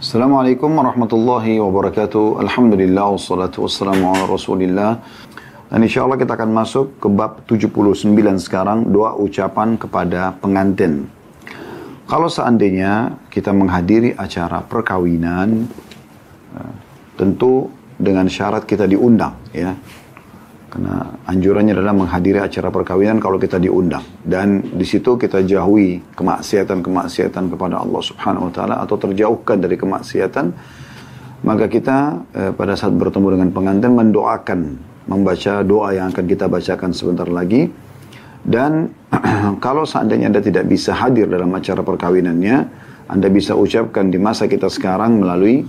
Assalamualaikum warahmatullahi wabarakatuh. Alhamdulillah wassalatu wassalamu ala Rasulillah. Dan insya Allah kita akan masuk ke bab 79 sekarang, doa ucapan kepada pengantin. Kalau seandainya kita menghadiri acara perkawinan, eh, tentu dengan syarat kita diundang ya. Karena anjurannya adalah menghadiri acara perkawinan kalau kita diundang. Dan di situ kita jauhi kemaksiatan-kemaksiatan kepada Allah subhanahu wa ta'ala atau terjauhkan dari kemaksiatan. Maka kita eh, pada saat bertemu dengan pengantin mendoakan, membaca doa yang akan kita bacakan sebentar lagi. Dan kalau seandainya Anda tidak bisa hadir dalam acara perkawinannya, Anda bisa ucapkan di masa kita sekarang melalui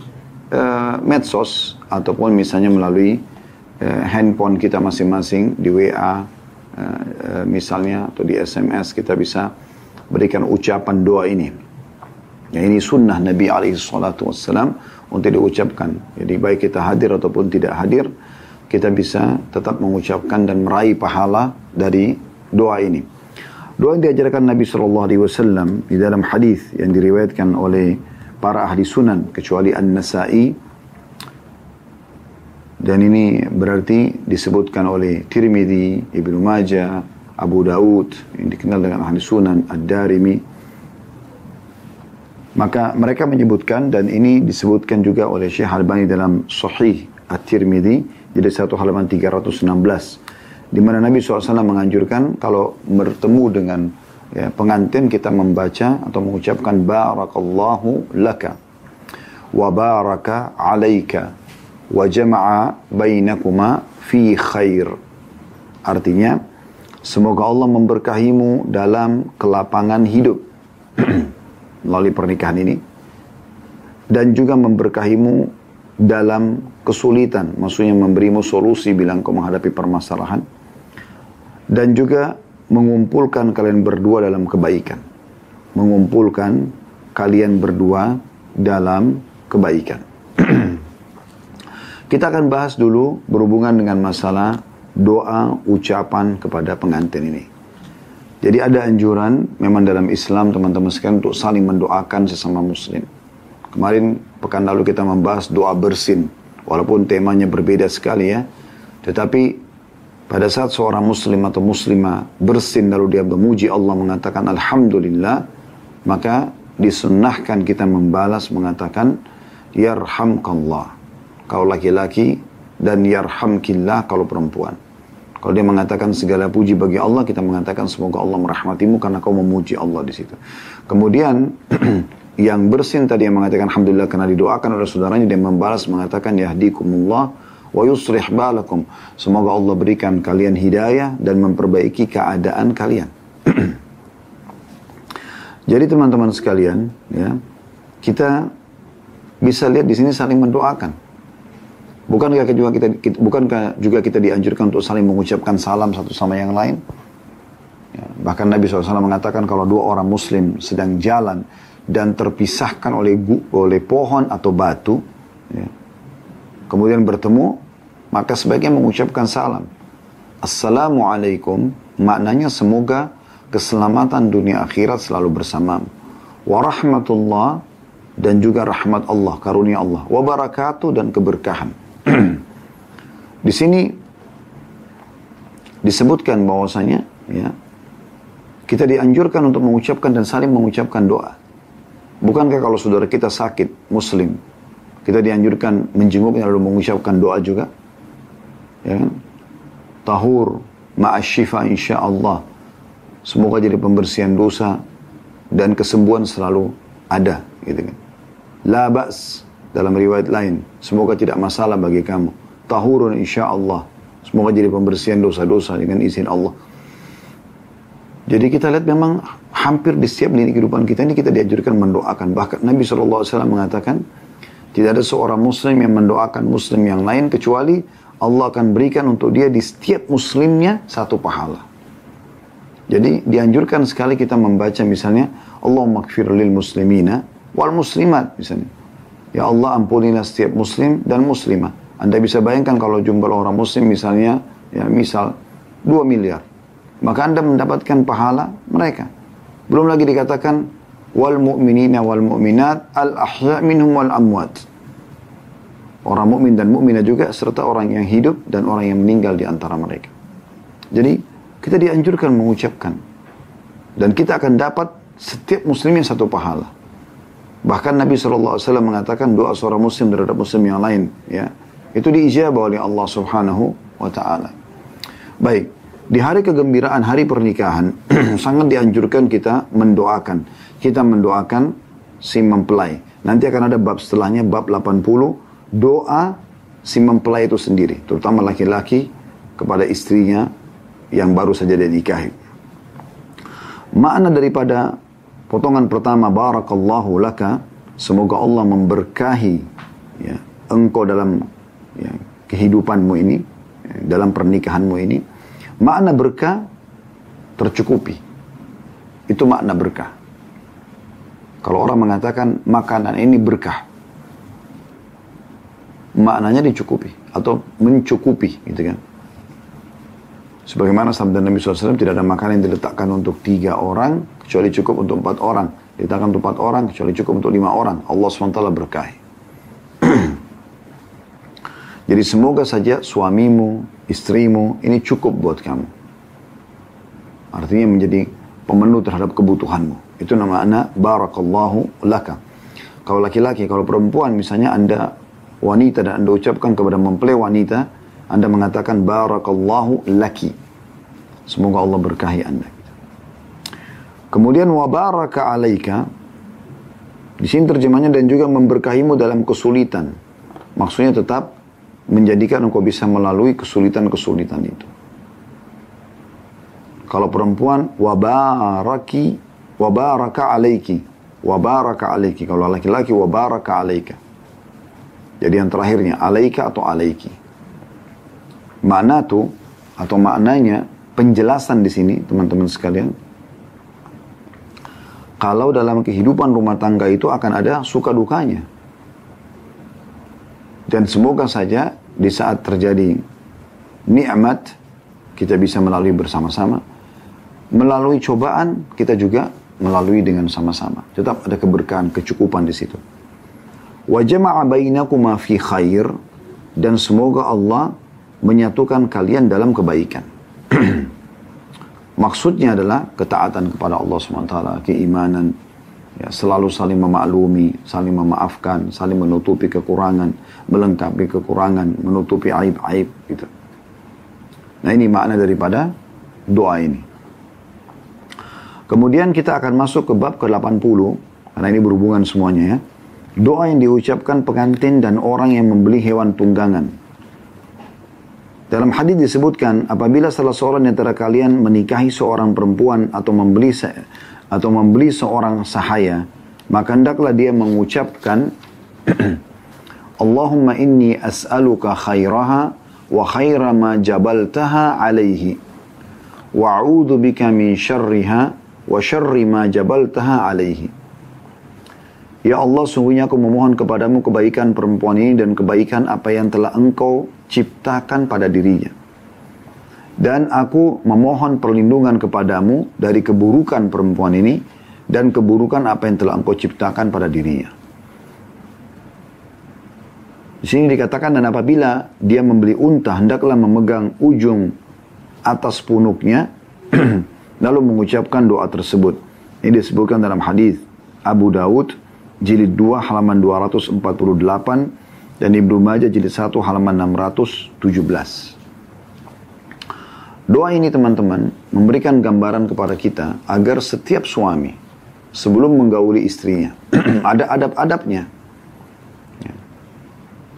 eh, medsos ataupun misalnya melalui uh, handphone kita masing-masing di WA uh, uh, misalnya atau di SMS kita bisa berikan ucapan doa ini. Ya, ini sunnah Nabi SAW untuk diucapkan. Jadi baik kita hadir ataupun tidak hadir, kita bisa tetap mengucapkan dan meraih pahala dari doa ini. Doa yang diajarkan Nabi SAW di dalam hadis yang diriwayatkan oleh para ahli sunan kecuali An-Nasai dan ini berarti disebutkan oleh Tirmidzi, Ibnu Majah, Abu Daud yang dikenal dengan ahli sunan Ad-Darimi. Maka mereka menyebutkan dan ini disebutkan juga oleh Syekh Albani dalam Sahih At-Tirmidzi jadi satu halaman 316 di mana Nabi SAW menganjurkan kalau bertemu dengan ya, pengantin kita membaca atau mengucapkan barakallahu laka wa baraka alaika wa jama'a bainakuma fi khair. Artinya, semoga Allah memberkahimu dalam kelapangan hidup melalui pernikahan ini dan juga memberkahimu dalam kesulitan, maksudnya memberimu solusi bila engkau menghadapi permasalahan dan juga mengumpulkan kalian berdua dalam kebaikan. Mengumpulkan kalian berdua dalam kebaikan. Kita akan bahas dulu berhubungan dengan masalah doa ucapan kepada pengantin ini. Jadi ada anjuran memang dalam Islam teman-teman sekalian untuk saling mendoakan sesama muslim. Kemarin pekan lalu kita membahas doa bersin. Walaupun temanya berbeda sekali ya. Tetapi pada saat seorang muslim atau muslimah bersin lalu dia memuji Allah mengatakan Alhamdulillah. Maka disunnahkan kita membalas mengatakan Yarhamkallah kalau laki-laki dan yarhamkillah kalau perempuan. Kalau dia mengatakan segala puji bagi Allah, kita mengatakan semoga Allah merahmatimu karena kau memuji Allah di situ. Kemudian yang bersin tadi yang mengatakan alhamdulillah karena didoakan oleh saudaranya dia membalas mengatakan yahdikumullah wa yusrih balakum. Semoga Allah berikan kalian hidayah dan memperbaiki keadaan kalian. Jadi teman-teman sekalian, ya, kita bisa lihat di sini saling mendoakan. Bukankah juga kita, bukankah juga kita dianjurkan untuk saling mengucapkan salam satu sama yang lain? Ya, bahkan Nabi SAW mengatakan kalau dua orang muslim sedang jalan dan terpisahkan oleh oleh pohon atau batu, ya, kemudian bertemu, maka sebaiknya mengucapkan salam. Assalamualaikum, maknanya semoga keselamatan dunia akhirat selalu bersamamu. Warahmatullah dan juga rahmat Allah, karunia Allah. Wabarakatuh dan keberkahan. Di sini disebutkan bahwasanya ya kita dianjurkan untuk mengucapkan dan saling mengucapkan doa. Bukankah kalau saudara kita sakit, muslim, kita dianjurkan menjenguknya lalu mengucapkan doa juga? Ya kan? Tahur, ma'asyifa insya Allah. Semoga jadi pembersihan dosa dan kesembuhan selalu ada. Gitu kan. La ba's dalam riwayat lain. Semoga tidak masalah bagi kamu tahurun insya Allah. Semoga jadi pembersihan dosa-dosa dengan izin Allah. Jadi kita lihat memang hampir di setiap lini kehidupan kita ini kita diajarkan mendoakan. Bahkan Nabi SAW mengatakan, tidak ada seorang muslim yang mendoakan muslim yang lain kecuali Allah akan berikan untuk dia di setiap muslimnya satu pahala. Jadi dianjurkan sekali kita membaca misalnya Allah makfir lil muslimina wal muslimat misalnya. Ya Allah ampunilah setiap muslim dan muslimah. Anda bisa bayangkan kalau jumlah orang muslim misalnya, ya misal 2 miliar. Maka Anda mendapatkan pahala mereka. Belum lagi dikatakan wal mu'minina wal mu'minat al ahya minhum wal amwat. Orang mukmin dan mukminah juga serta orang yang hidup dan orang yang meninggal di antara mereka. Jadi kita dianjurkan mengucapkan dan kita akan dapat setiap muslim yang satu pahala. Bahkan Nabi SAW mengatakan doa seorang muslim terhadap muslim yang lain. ya Itu diijabah oleh Allah Subhanahu wa Ta'ala. Baik, di hari kegembiraan, hari pernikahan, sangat dianjurkan kita mendoakan. Kita mendoakan si mempelai. Nanti akan ada bab setelahnya, bab 80, doa si mempelai itu sendiri. Terutama laki-laki kepada istrinya yang baru saja dia nikahi. Makna daripada potongan pertama barakallahu laka. Semoga Allah memberkahi ya, engkau dalam ya, kehidupanmu ini ya, dalam pernikahanmu ini. Makna berkah tercukupi. Itu makna berkah. Kalau orang mengatakan makanan ini berkah maknanya dicukupi atau mencukupi gitu kan? Sebagaimana sabda Nabi SAW, tidak ada makanan yang diletakkan untuk tiga orang, kecuali cukup untuk empat orang. Diletakkan untuk empat orang, kecuali cukup untuk lima orang. Allah SWT berkahi. Jadi semoga saja suamimu, istrimu, ini cukup buat kamu. Artinya menjadi pemenuh terhadap kebutuhanmu. Itu nama anak barakallahu laka. Kalau laki-laki, kalau perempuan misalnya anda wanita dan anda ucapkan kepada mempelai wanita, anda mengatakan barakallahu laki. Semoga Allah berkahi Anda. Kemudian wabaraka alaika. Di sini terjemahnya dan juga memberkahimu dalam kesulitan. Maksudnya tetap menjadikan engkau bisa melalui kesulitan-kesulitan itu. Kalau perempuan wabaraki wabaraka alaiki wabaraka alaiki kalau laki-laki wabaraka alaika. Jadi yang terakhirnya alaika atau alaiki. Makna itu atau maknanya penjelasan di sini teman-teman sekalian. Kalau dalam kehidupan rumah tangga itu akan ada suka dukanya. Dan semoga saja di saat terjadi nikmat kita bisa melalui bersama-sama. Melalui cobaan kita juga melalui dengan sama-sama. Tetap ada keberkahan, kecukupan di situ. Wa jama'a bainakuma fi khair dan semoga Allah menyatukan kalian dalam kebaikan. Maksudnya adalah ketaatan kepada Allah SWT, keimanan, ya, selalu saling memaklumi, saling memaafkan, saling menutupi kekurangan, melengkapi kekurangan, menutupi aib-aib gitu. Nah ini makna daripada doa ini. Kemudian kita akan masuk ke bab ke-80, karena ini berhubungan semuanya ya. Doa yang diucapkan pengantin dan orang yang membeli hewan tunggangan dalam hadis disebutkan apabila salah seorang di antara kalian menikahi seorang perempuan atau membeli atau membeli seorang sahaya, maka hendaklah dia mengucapkan Allahumma inni as'aluka khairaha wa khaira ma jabaltaha alaihi wa a'udhu bika min syarriha wa syarri ma jabaltaha alaihi. Ya Allah, sungguhnya aku memohon kepadamu kebaikan perempuan ini dan kebaikan apa yang telah engkau ciptakan pada dirinya. Dan aku memohon perlindungan kepadamu dari keburukan perempuan ini dan keburukan apa yang telah engkau ciptakan pada dirinya. Di sini dikatakan dan apabila dia membeli unta hendaklah memegang ujung atas punuknya lalu mengucapkan doa tersebut. Ini disebutkan dalam hadis Abu Daud jilid 2 halaman 248 dan Ibnu Majah jilid 1 halaman 617. Doa ini teman-teman memberikan gambaran kepada kita agar setiap suami sebelum menggauli istrinya ada adab-adabnya. Ya.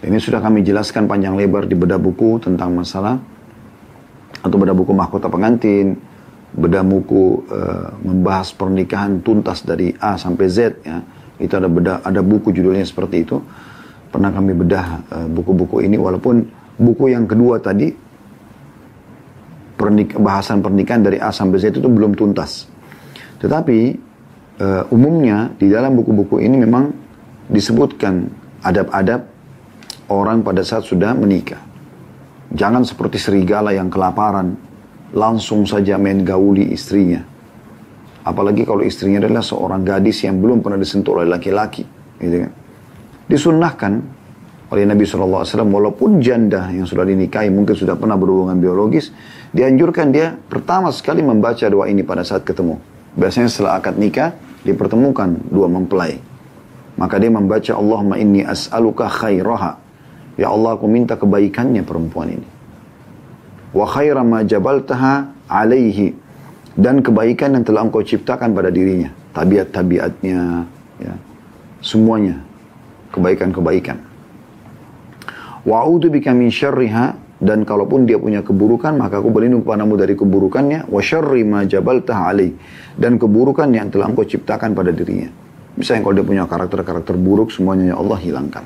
Ini sudah kami jelaskan panjang lebar di bedah buku tentang masalah atau bedah buku mahkota pengantin, bedah buku uh, membahas pernikahan tuntas dari A sampai Z ya. Itu ada bedah ada buku judulnya seperti itu pernah kami bedah eh, buku-buku uh, ini walaupun buku yang kedua tadi pernik bahasan pernikahan dari A sampai Z itu belum tuntas. Tetapi uh, umumnya di dalam buku-buku ini memang disebutkan adab-adab orang pada saat sudah menikah. Jangan seperti serigala yang kelaparan, langsung saja main gauli istrinya. Apalagi kalau istrinya adalah seorang gadis yang belum pernah disentuh oleh laki-laki. Gitu kan. Disunnahkan oleh Nabi SAW, walaupun janda yang sudah dinikahi mungkin sudah pernah berhubungan biologis, dianjurkan dia pertama sekali membaca doa ini pada saat ketemu. Biasanya setelah akad nikah, dipertemukan dua mempelai. Maka dia membaca Allahumma inni as'aluka khairaha. Ya Allah aku minta kebaikannya perempuan ini. Wa khaira ma jabaltaha alaihi dan kebaikan yang telah engkau ciptakan pada dirinya, tabiat-tabiatnya, ya, semuanya kebaikan-kebaikan. Wa'udhu bika min syarriha dan kalaupun dia punya keburukan maka aku berlindung kepadamu dari keburukannya wa syarri ma jabaltah dan keburukan yang telah engkau ciptakan pada dirinya. Misalnya kalau dia punya karakter-karakter buruk semuanya ya Allah hilangkan.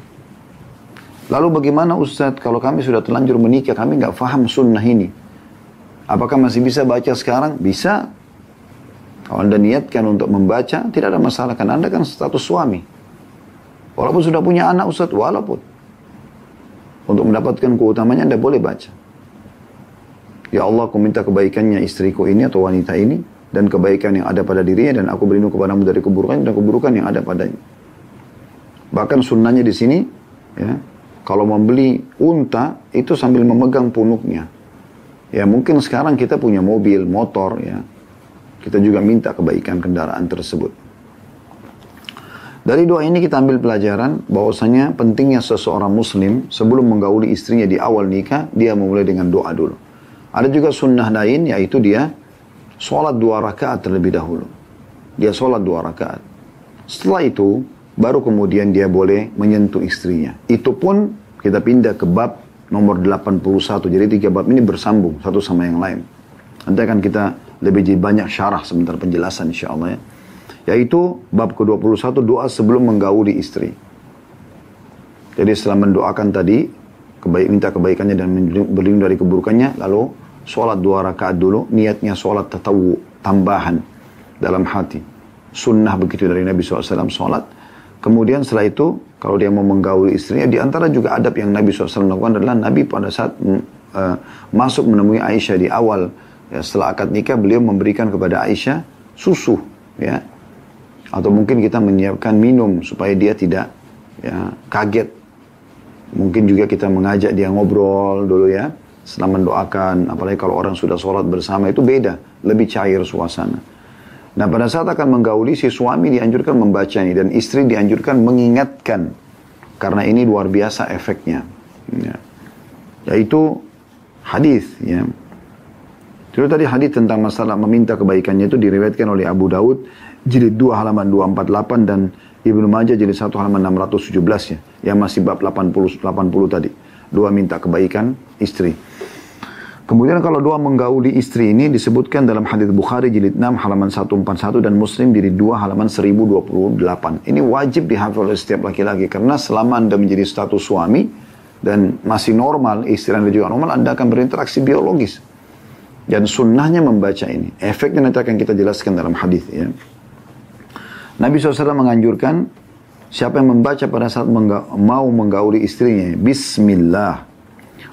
Lalu bagaimana Ustadz kalau kami sudah terlanjur menikah kami nggak faham sunnah ini. Apakah masih bisa baca sekarang? Bisa. Kalau Anda niatkan untuk membaca, tidak ada masalah. Karena Anda kan status suami. Walaupun sudah punya anak Ustaz, walaupun. Untuk mendapatkan keutamanya Anda boleh baca. Ya Allah, aku minta kebaikannya istriku ini atau wanita ini. Dan kebaikan yang ada pada dirinya. Dan aku berlindung kepadamu dari keburukan dan keburukan yang ada padanya. Bahkan sunnahnya di sini, ya, kalau membeli unta, itu sambil memegang punuknya. Ya mungkin sekarang kita punya mobil, motor ya. Kita juga minta kebaikan kendaraan tersebut. Dari doa ini kita ambil pelajaran bahwasanya pentingnya seseorang muslim sebelum menggauli istrinya di awal nikah, dia memulai dengan doa dulu. Ada juga sunnah lain yaitu dia sholat dua rakaat terlebih dahulu. Dia sholat dua rakaat. Setelah itu, baru kemudian dia boleh menyentuh istrinya. Itu pun kita pindah ke bab nomor 81. Jadi tiga bab ini bersambung satu sama yang lain. Nanti akan kita lebih banyak syarah sebentar penjelasan insya Allah ya. Yaitu bab ke-21 doa sebelum menggauli istri. Jadi setelah mendoakan tadi, kebaik, minta kebaikannya dan berlindung dari keburukannya, lalu sholat dua rakaat dulu, niatnya sholat tatawu, tambahan dalam hati. Sunnah begitu dari Nabi SAW, sholat. Kemudian setelah itu kalau dia mau menggauli istrinya, di antara juga adab yang Nabi SAW lakukan adalah Nabi pada saat uh, masuk menemui Aisyah di awal ya, setelah akad nikah, beliau memberikan kepada Aisyah susu, ya, atau mungkin kita menyiapkan minum supaya dia tidak ya, kaget. Mungkin juga kita mengajak dia ngobrol dulu ya, setelah mendoakan, apalagi kalau orang sudah sholat bersama itu beda, lebih cair suasana. Nah pada saat akan menggauli si suami dianjurkan membaca ini dan istri dianjurkan mengingatkan karena ini luar biasa efeknya. Ya. Yaitu hadis ya. Itu tadi hadis tentang masalah meminta kebaikannya itu diriwayatkan oleh Abu Daud jilid 2 halaman 248 dan Ibnu Majah jilid 1 halaman 617 ya. Yang masih bab 80 80 tadi. Dua minta kebaikan istri. Kemudian kalau doa menggauli istri ini disebutkan dalam hadis Bukhari jilid 6 halaman 141 dan Muslim jilid 2 halaman 1028. Ini wajib dihafal oleh setiap laki-laki karena selama Anda menjadi status suami dan masih normal, istri Anda juga normal, Anda akan berinteraksi biologis. Dan sunnahnya membaca ini. Efeknya nanti akan kita jelaskan dalam hadis ya. Nabi SAW menganjurkan siapa yang membaca pada saat mau menggauli istrinya, Bismillah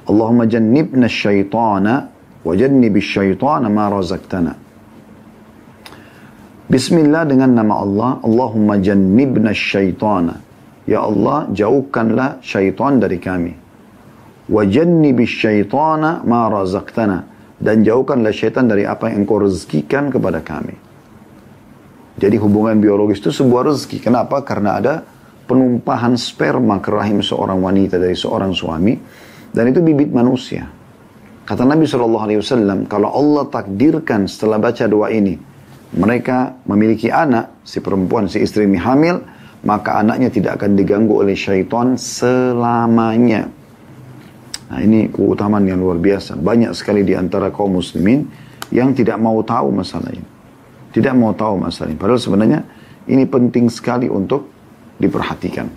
Allahumma jannibna syaitana wa jannibi syaitana ma razaqtana. Bismillah dengan nama Allah, Allahumma jannibna syaitana. Ya Allah, jauhkanlah syaitan dari kami. Wa jannibi syaitana ma razaqtana. Dan jauhkanlah syaitan dari apa yang engkau rezekikan kepada kami. Jadi hubungan biologis itu sebuah rezeki. Kenapa? Karena ada penumpahan sperma ke rahim seorang wanita dari seorang suami dan itu bibit manusia. Kata Nabi SAW, kalau Allah takdirkan setelah baca doa ini, mereka memiliki anak, si perempuan, si istri ini hamil, maka anaknya tidak akan diganggu oleh syaitan selamanya. Nah ini keutamaan yang luar biasa. Banyak sekali di antara kaum muslimin yang tidak mau tahu masalah ini. Tidak mau tahu masalah ini. Padahal sebenarnya ini penting sekali untuk diperhatikan.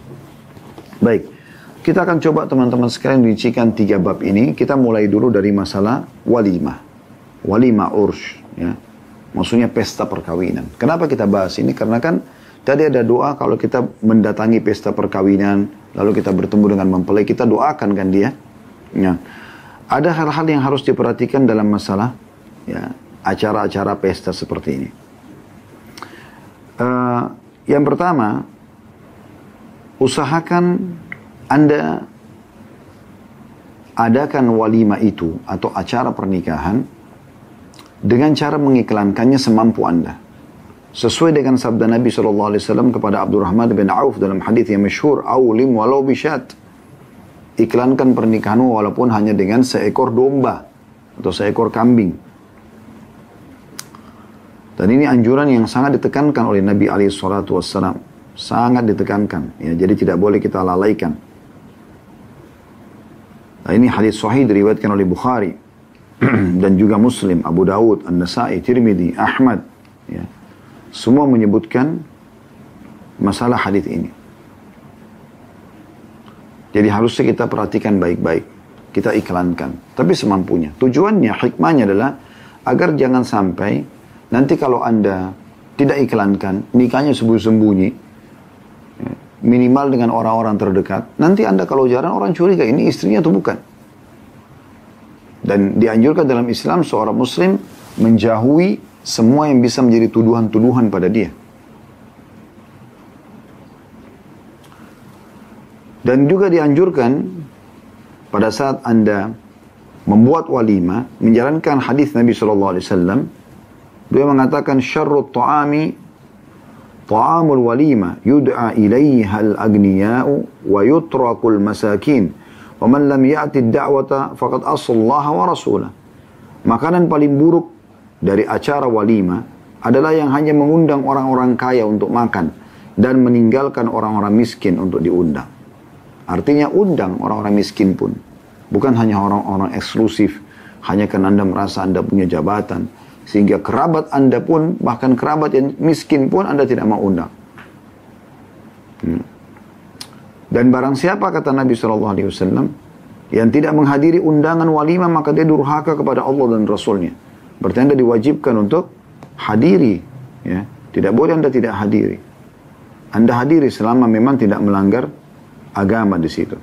Baik. Kita akan coba teman-teman sekalian rincikan tiga bab ini. Kita mulai dulu dari masalah walimah. Walimah ursh. Ya. Maksudnya pesta perkawinan. Kenapa kita bahas ini? Karena kan tadi ada doa kalau kita mendatangi pesta perkawinan. Lalu kita bertemu dengan mempelai. Kita doakan kan dia. Ya. Ada hal-hal yang harus diperhatikan dalam masalah ya acara-acara pesta seperti ini. Uh, yang pertama, usahakan Anda adakan walima itu atau acara pernikahan dengan cara mengiklankannya semampu Anda. Sesuai dengan sabda Nabi SAW kepada Abdurrahman bin Auf dalam hadis yang masyhur, "Aulim walau bisyat." Iklankan pernikahanmu walaupun hanya dengan seekor domba atau seekor kambing. Dan ini anjuran yang sangat ditekankan oleh Nabi SAW. Sangat ditekankan. Ya, jadi tidak boleh kita lalaikan. Nah, ini hadis sahih diriwayatkan oleh Bukhari dan juga Muslim, Abu Dawud, An-Nasai, Tirmidzi, Ahmad. Ya. Semua menyebutkan masalah hadis ini. Jadi harusnya kita perhatikan baik-baik. Kita iklankan. Tapi semampunya. Tujuannya, hikmahnya adalah agar jangan sampai nanti kalau Anda tidak iklankan, nikahnya sembunyi-sembunyi, minimal dengan orang-orang terdekat, nanti Anda kalau jarang orang curiga ini istrinya atau bukan. Dan dianjurkan dalam Islam seorang muslim menjauhi semua yang bisa menjadi tuduhan-tuduhan pada dia. Dan juga dianjurkan pada saat Anda membuat walima, menjalankan hadis Nabi Shallallahu Alaihi Wasallam, beliau mengatakan syarrut ta'ami yud'a ilaiha al-aghniya'u wa yutrakul masakin wa man lam ya'ti ad-da'wata faqad asallaha wa rasulah. Makanan paling buruk dari acara walima adalah yang hanya mengundang orang-orang kaya untuk makan dan meninggalkan orang-orang miskin untuk diundang. Artinya undang orang-orang miskin pun. Bukan hanya orang-orang eksklusif. Hanya karena Anda merasa Anda punya jabatan. Sehingga kerabat Anda pun, bahkan kerabat yang miskin pun Anda tidak mau undang. Hmm. Dan barang siapa kata Nabi SAW, yang tidak menghadiri undangan walimah maka dia durhaka kepada Allah dan Rasulnya. Berarti Anda diwajibkan untuk hadiri. Ya. Tidak boleh Anda tidak hadiri. Anda hadiri selama memang tidak melanggar agama di situ.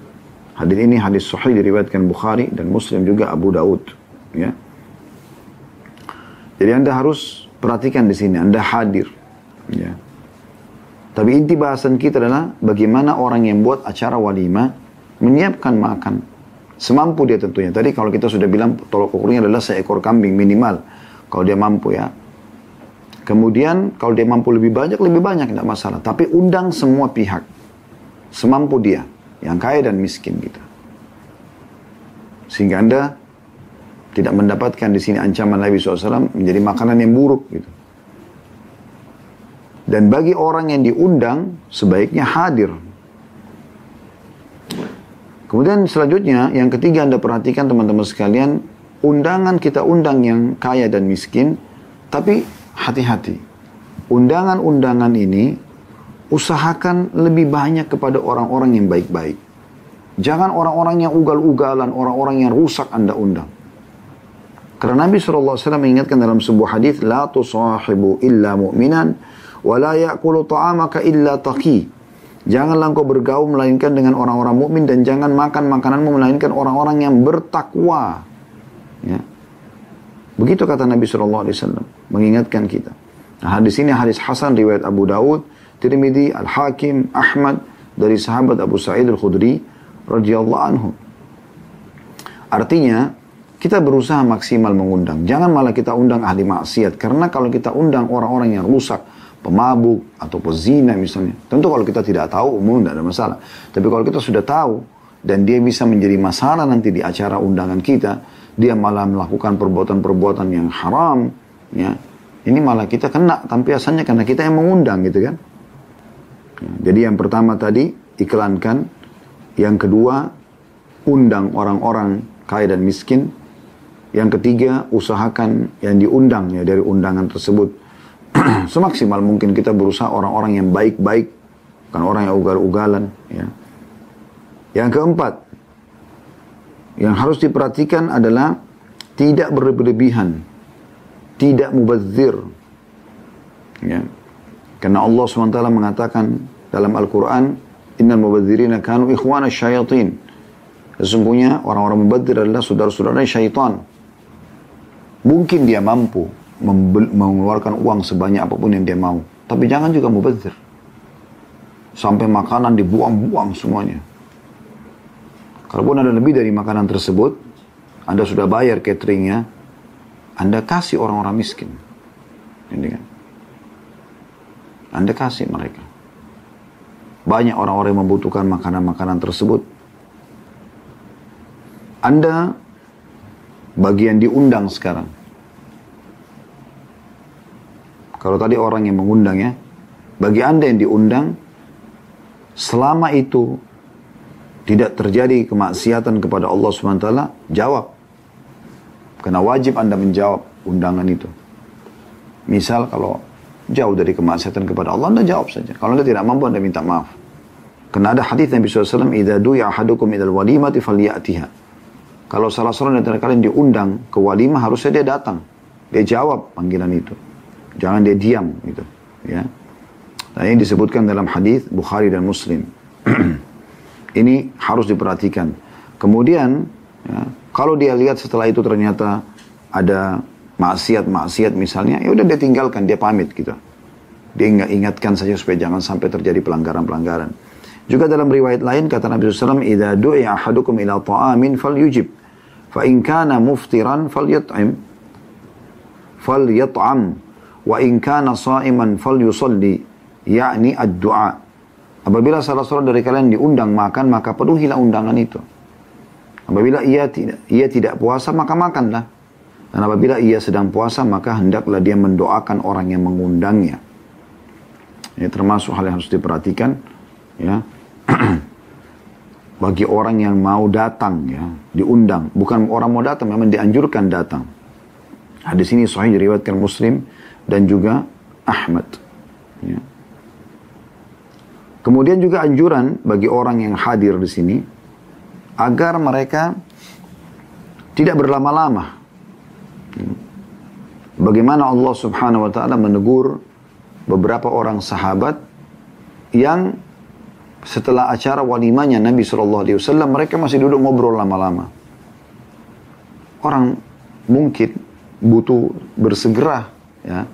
Hadis ini hadis sahih diriwayatkan Bukhari dan Muslim juga Abu Daud. Ya. Jadi anda harus perhatikan di sini, anda hadir. Ya. Tapi inti bahasan kita adalah bagaimana orang yang buat acara walimah menyiapkan makan. Semampu dia tentunya. Tadi kalau kita sudah bilang tolok ukurnya adalah seekor kambing minimal. Kalau dia mampu ya. Kemudian kalau dia mampu lebih banyak, lebih banyak tidak masalah. Tapi undang semua pihak semampu dia, yang kaya dan miskin kita. Sehingga Anda tidak mendapatkan di sini ancaman Nabi SAW menjadi makanan yang buruk gitu. Dan bagi orang yang diundang, sebaiknya hadir. Kemudian selanjutnya, yang ketiga Anda perhatikan teman-teman sekalian, undangan kita undang yang kaya dan miskin, tapi hati-hati. Undangan-undangan ini usahakan lebih banyak kepada orang-orang yang baik-baik. Jangan orang-orang yang ugal-ugalan, orang-orang yang rusak Anda undang. Karena Nabi SAW mengingatkan dalam sebuah hadis, La tusahibu illa mu'minan, wa la ya'kulu ta'amaka illa taqi. Janganlah engkau bergaul melainkan dengan orang-orang mukmin dan jangan makan makananmu melainkan orang-orang yang bertakwa. Ya. Begitu kata Nabi SAW, mengingatkan kita. Nah, hadis ini hadis Hasan riwayat Abu Daud Tirmidzi, Al-Hakim, Ahmad dari sahabat Abu Sa'id Al-Khudri radhiyallahu anhu. Artinya, kita berusaha maksimal mengundang. Jangan malah kita undang ahli maksiat. Karena kalau kita undang orang-orang yang rusak, pemabuk, atau pezina misalnya. Tentu kalau kita tidak tahu, umum tidak ada masalah. Tapi kalau kita sudah tahu, dan dia bisa menjadi masalah nanti di acara undangan kita, dia malah melakukan perbuatan-perbuatan yang haram, ya, ini malah kita kena tapi asalnya karena kita yang mengundang gitu kan. Jadi yang pertama tadi iklankan, yang kedua undang orang-orang kaya dan miskin, yang ketiga usahakan yang diundang ya dari undangan tersebut semaksimal mungkin kita berusaha orang-orang yang baik-baik, bukan orang yang ugal-ugalan. Ya. Yang keempat, yang harus diperhatikan adalah tidak berlebihan, tidak mubazir. Ya. Karena Allah SWT mengatakan dalam Al-Quran, Innal mubadzirina kanu ikhwana syayatin. Sesungguhnya orang-orang mubadzir adalah saudara-saudara syaitan. Mungkin dia mampu mengeluarkan uang sebanyak apa pun yang dia mau. Tapi jangan juga mubazir. Sampai makanan dibuang-buang semuanya. Kalaupun ada lebih dari makanan tersebut, Anda sudah bayar cateringnya, Anda kasih orang-orang miskin. Ini kan. Anda kasih mereka. Banyak orang-orang yang membutuhkan makanan-makanan tersebut. Anda bagian diundang sekarang. Kalau tadi orang yang mengundang ya, bagi Anda yang diundang, selama itu tidak terjadi kemaksiatan kepada Allah SWT, jawab. Karena wajib Anda menjawab undangan itu. Misal kalau jauh dari kemaksiatan kepada Allah, Anda jawab saja. Kalau Anda tidak mampu, Anda minta maaf. Karena ada hadis Nabi SAW, "Idza du'a ahadukum idal walimati falyatiha." Kalau salah seorang dari kalian diundang ke walimah, harusnya dia datang. Dia jawab panggilan itu. Jangan dia diam gitu, ya. Nah, ini disebutkan dalam hadis Bukhari dan Muslim. ini harus diperhatikan. Kemudian, ya, kalau dia lihat setelah itu ternyata ada maksiat-maksiat misalnya, ya udah dia tinggalkan, dia pamit gitu. Dia ingat ingatkan saja supaya jangan sampai terjadi pelanggaran-pelanggaran. Juga dalam riwayat lain kata Nabi SAW, "Idza du'iya ahadukum ila ta'amin falyujib, fa in kana muftiran falyat'im, wa in kana sha'iman falyusalli." yakni. Apabila salah seorang dari kalian diundang makan, maka penuhilah undangan itu. Apabila ia tidak ia tidak puasa, maka makanlah. Dan apabila ia sedang puasa, maka hendaklah dia mendoakan orang yang mengundangnya. Ini termasuk hal yang harus diperhatikan. Ya. Bagi orang yang mau datang, ya, diundang. Bukan orang mau datang, memang dianjurkan datang. Hadis ini sahih diriwayatkan Muslim dan juga Ahmad. Ya. Kemudian juga anjuran bagi orang yang hadir di sini agar mereka tidak berlama-lama Bagaimana Allah subhanahu wa ta'ala menegur beberapa orang sahabat yang setelah acara walimanya Nabi Shallallahu Alaihi Wasallam mereka masih duduk ngobrol lama-lama. Orang mungkin butuh bersegera, ya.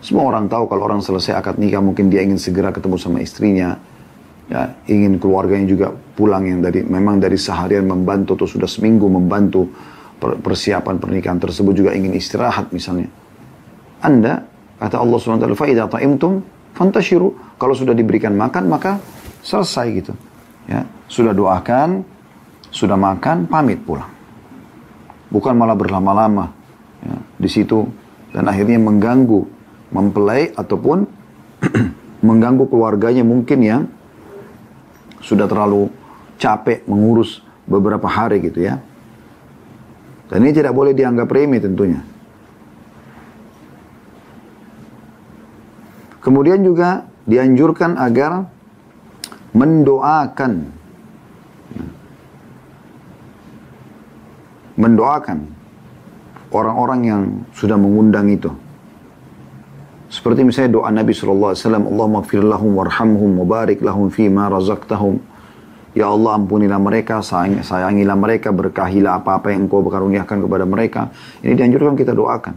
Semua orang tahu kalau orang selesai akad nikah mungkin dia ingin segera ketemu sama istrinya, ya, ingin keluarganya juga pulang yang dari memang dari seharian membantu atau sudah seminggu membantu persiapan pernikahan tersebut juga ingin istirahat misalnya. Anda kata Allah SWT, Wa Taala ta'imtum fantashiru." Kalau sudah diberikan makan maka selesai gitu. Ya, Sudah doakan, sudah makan, pamit pulang. Bukan malah berlama-lama ya, di situ dan akhirnya mengganggu, mempelai ataupun mengganggu keluarganya mungkin yang sudah terlalu capek mengurus beberapa hari gitu ya. Dan ini tidak boleh dianggap remeh tentunya. Kemudian juga dianjurkan agar mendoakan mendoakan orang-orang yang sudah mengundang itu. Seperti misalnya doa Nabi SAW, Allahumma gfir lahum warhamhum mubarik lahum fima razaqtahum Ya Allah ampunilah mereka, sayang, sayangilah mereka, berkahilah apa-apa yang engkau berkaruniakan kepada mereka. Ini dianjurkan kita doakan.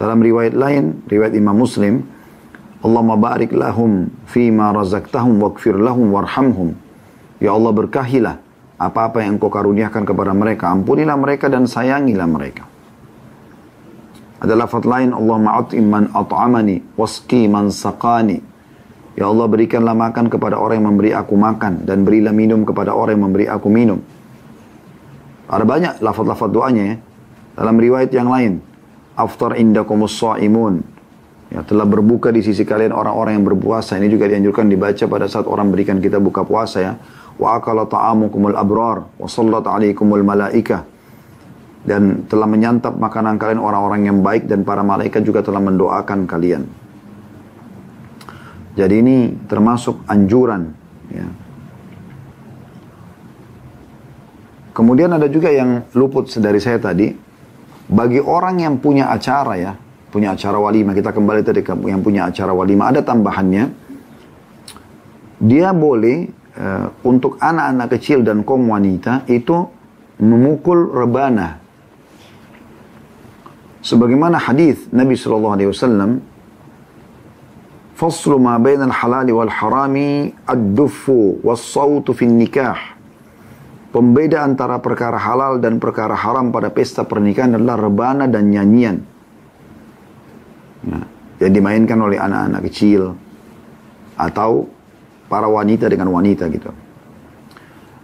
Dalam riwayat lain, riwayat Imam Muslim, Allahumma barik lahum fima razaktahum wakfir lahum warhamhum. Ya Allah berkahilah apa-apa yang engkau karuniakan kepada mereka. Ampunilah mereka dan sayangilah mereka. Ada lafaz lain, Allahumma at'im man at'amani, waski man saqani, Ya Allah berikanlah makan kepada orang yang memberi aku makan dan berilah minum kepada orang yang memberi aku minum. Ada banyak lafaz-lafaz doanya ya. Dalam riwayat yang lain, aftar indakumus imun. Ya, telah berbuka di sisi kalian orang-orang yang berpuasa. Ini juga dianjurkan dibaca pada saat orang berikan kita buka puasa ya. Wa akala ta'amukumul abrar wa sallat alaikumul malaikah. Dan telah menyantap makanan kalian orang-orang yang baik dan para malaikat juga telah mendoakan kalian. Jadi ini termasuk anjuran. Ya. Kemudian ada juga yang luput dari saya tadi. Bagi orang yang punya acara ya, punya acara walimah, kita kembali tadi ke yang punya acara walimah, ada tambahannya. Dia boleh uh, untuk anak-anak kecil dan kaum wanita itu memukul rebana. Sebagaimana hadis Nabi Shallallahu Alaihi Wasallam faslu ma bainal halali wal harami fin nikah. Pembeda antara perkara halal dan perkara haram pada pesta pernikahan adalah rebana dan nyanyian. Ya, yang dimainkan oleh anak-anak kecil atau para wanita dengan wanita gitu.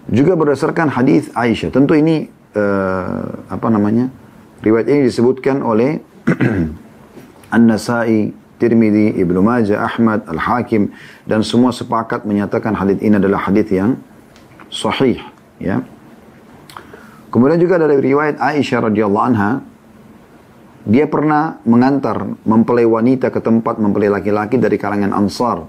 Juga berdasarkan hadis Aisyah. Tentu ini uh, apa namanya? Riwayat ini disebutkan oleh An-Nasai, Tirmidzi, Ibnu Majah, Ahmad, Al-Hakim dan semua sepakat menyatakan hadis ini adalah hadis yang sahih, ya. Kemudian juga dari riwayat Aisyah radhiyallahu anha dia pernah mengantar mempelai wanita ke tempat mempelai laki-laki dari kalangan Ansar.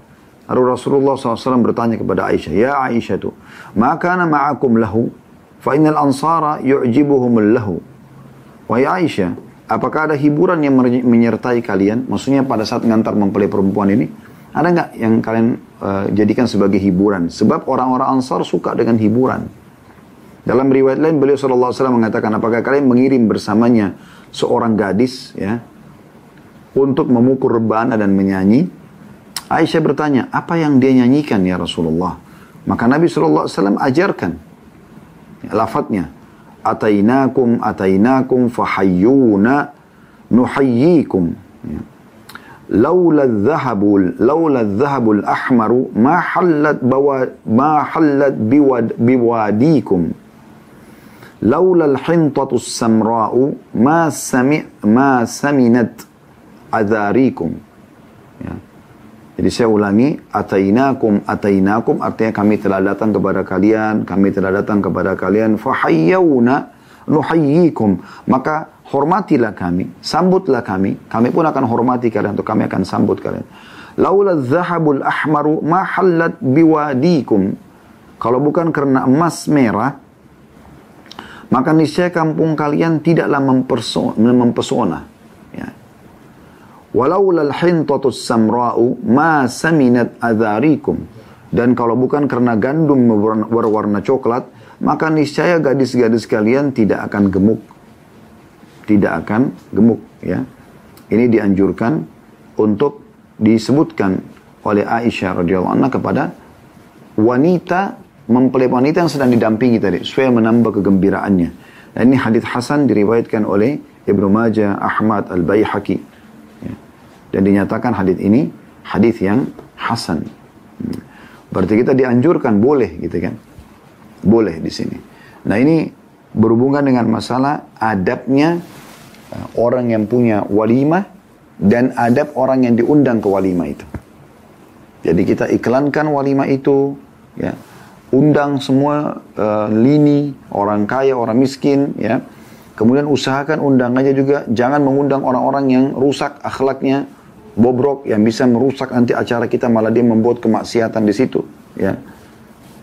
Lalu Rasulullah SAW bertanya kepada Aisyah, Ya Aisyah tu, maka ma'akum lahu, fa innal ansara yu'jibuhumul lahu. Wahai Aisyah, apakah ada hiburan yang menyertai kalian? Maksudnya pada saat mengantar mempelai perempuan ini, ada nggak yang kalian uh, jadikan sebagai hiburan? Sebab orang-orang Ansar suka dengan hiburan. Dalam riwayat lain beliau SAW mengatakan apakah kalian mengirim bersamanya seorang gadis ya untuk memukul rebana dan menyanyi? Aisyah bertanya, apa yang dia nyanyikan ya Rasulullah? Maka Nabi SAW ajarkan ya, lafadznya. Atainakum atainakum fahayyuna nuhayyikum. Ya. Laula dhahabul laula dhahabul ahmaru ma hallat bawa ma hallat biwad biwadikum laula al-hintatu samra'u ma sami ma saminat adharikum ya. Jadi saya ulangi, atainakum, atainakum, artinya kami telah datang kepada kalian, kami telah datang kepada kalian, fahayyawna nuhayyikum. Maka hormatilah kami, sambutlah kami, kami pun akan hormati kalian, atau kami akan sambut kalian. Laula zahabul ahmaru ma hallat biwadikum. Kalau bukan karena emas merah, maka niscaya kampung kalian tidaklah mempesona. Ya. Walau lal hintatus samra'u ma saminat adharikum. Dan kalau bukan karena gandum berwarna coklat, maka niscaya gadis-gadis kalian tidak akan gemuk. Tidak akan gemuk. Ya. Ini dianjurkan untuk disebutkan oleh Aisyah radhiyallahu anha kepada wanita mempelai wanita yang sedang didampingi tadi supaya menambah kegembiraannya. Dan ini hadis Hasan diriwayatkan oleh Ibnu Majah, Ahmad, Al-Baihaqi. Ya. Dan dinyatakan hadis ini hadis yang hasan. Hmm. Berarti kita dianjurkan boleh gitu kan. Boleh di sini. Nah, ini berhubungan dengan masalah adabnya uh, orang yang punya walimah dan adab orang yang diundang ke walimah itu. Jadi kita iklankan walimah itu ya undang semua uh, lini, orang kaya, orang miskin, ya. Kemudian usahakan undangannya juga jangan mengundang orang-orang yang rusak akhlaknya, bobrok yang bisa merusak nanti acara kita malah dia membuat kemaksiatan di situ, ya.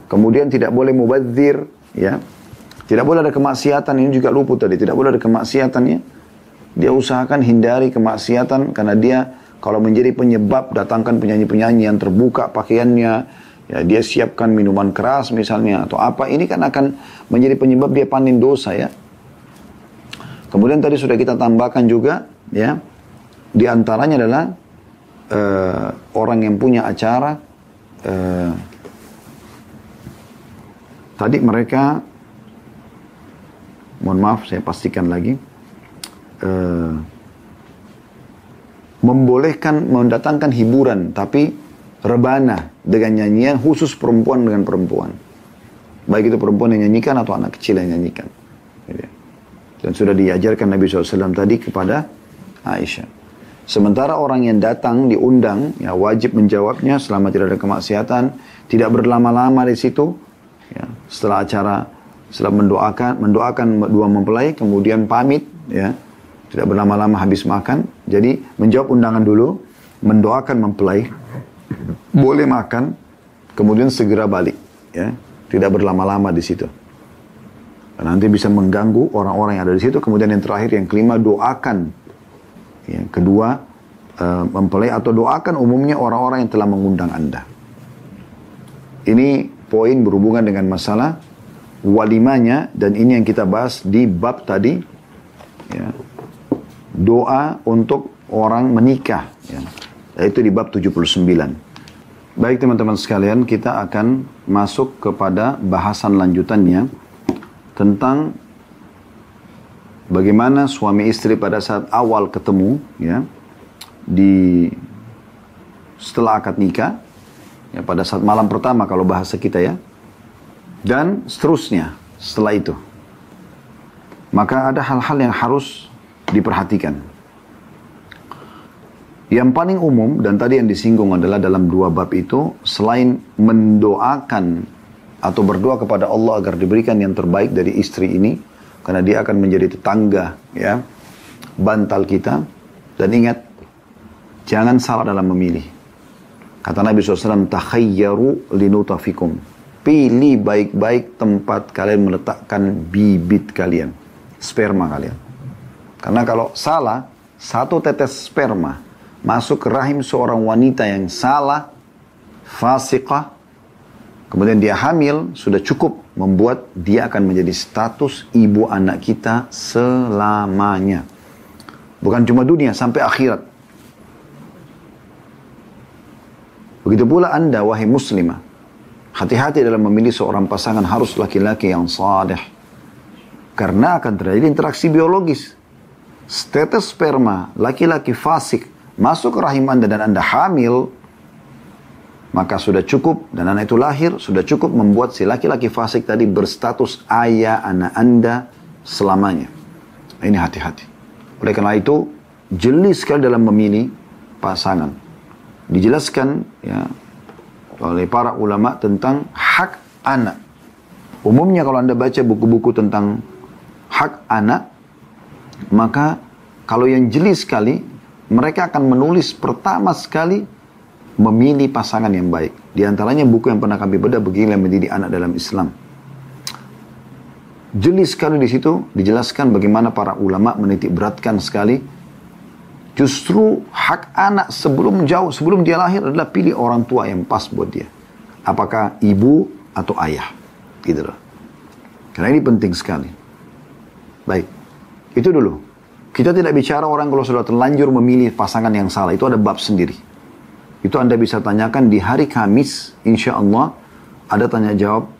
Kemudian tidak boleh mubadzir, ya. Tidak boleh ada kemaksiatan ini juga luput tadi, tidak boleh ada kemaksiatannya. Dia usahakan hindari kemaksiatan karena dia kalau menjadi penyebab datangkan penyanyi-penyanyi yang terbuka pakaiannya, ya dia siapkan minuman keras misalnya atau apa ini kan akan menjadi penyebab dia panen dosa ya. Kemudian tadi sudah kita tambahkan juga ya di antaranya adalah uh, orang yang punya acara uh, tadi mereka mohon maaf saya pastikan lagi uh, membolehkan mendatangkan hiburan tapi rebana dengan nyanyian khusus perempuan dengan perempuan. Baik itu perempuan yang nyanyikan atau anak kecil yang nyanyikan. Gitu ya. Dan sudah diajarkan Nabi SAW tadi kepada Aisyah. Sementara orang yang datang diundang, ya wajib menjawabnya selama tidak ada kemaksiatan, tidak berlama-lama di situ. Ya, setelah acara, setelah mendoakan, mendoakan dua mempelai, kemudian pamit, ya, tidak berlama-lama habis makan. Jadi menjawab undangan dulu, mendoakan mempelai, boleh makan, kemudian segera balik, ya, tidak berlama-lama di situ. Nanti bisa mengganggu orang-orang yang ada di situ. Kemudian yang terakhir, yang kelima, doakan. Ya, kedua, uh, mempelai atau doakan umumnya orang-orang yang telah mengundang Anda. Ini poin berhubungan dengan masalah walimanya dan ini yang kita bahas di bab tadi. Ya, doa untuk orang menikah. Ya yaitu di bab 79. Baik teman-teman sekalian, kita akan masuk kepada bahasan lanjutannya tentang bagaimana suami istri pada saat awal ketemu ya di setelah akad nikah ya pada saat malam pertama kalau bahasa kita ya dan seterusnya setelah itu maka ada hal-hal yang harus diperhatikan yang paling umum dan tadi yang disinggung adalah dalam dua bab itu selain mendoakan atau berdoa kepada Allah agar diberikan yang terbaik dari istri ini karena dia akan menjadi tetangga ya bantal kita. Dan ingat jangan salah dalam memilih. Kata Nabi SAW takhayyaru linutafikum. Pilih baik-baik tempat kalian meletakkan bibit kalian sperma kalian. Karena kalau salah satu tetes sperma masuk ke rahim seorang wanita yang salah, fasikah, kemudian dia hamil, sudah cukup membuat dia akan menjadi status ibu anak kita selamanya. Bukan cuma dunia, sampai akhirat. Begitu pula anda, wahai muslimah. Hati-hati dalam memilih seorang pasangan harus laki-laki yang sadeh. Karena akan terjadi interaksi biologis. Status sperma, laki-laki fasik, masuk ke rahim Anda dan Anda hamil, maka sudah cukup dan anak itu lahir, sudah cukup membuat si laki-laki fasik tadi berstatus ayah anak Anda selamanya. Ini hati-hati. Oleh karena itu, jeli sekali dalam memilih pasangan. Dijelaskan ya oleh para ulama tentang hak anak. Umumnya kalau Anda baca buku-buku tentang hak anak, maka kalau yang jeli sekali mereka akan menulis pertama sekali memilih pasangan yang baik. Di antaranya buku yang pernah kami bedah begini mendidik anak dalam Islam. Jeli sekali di situ dijelaskan bagaimana para ulama menitik beratkan sekali justru hak anak sebelum jauh sebelum dia lahir adalah pilih orang tua yang pas buat dia. Apakah ibu atau ayah. Gitu loh. Karena ini penting sekali. Baik. Itu dulu. Kita tidak bicara orang kalau sudah terlanjur memilih pasangan yang salah. Itu ada bab sendiri. Itu Anda bisa tanyakan di hari Kamis, insya Allah ada tanya jawab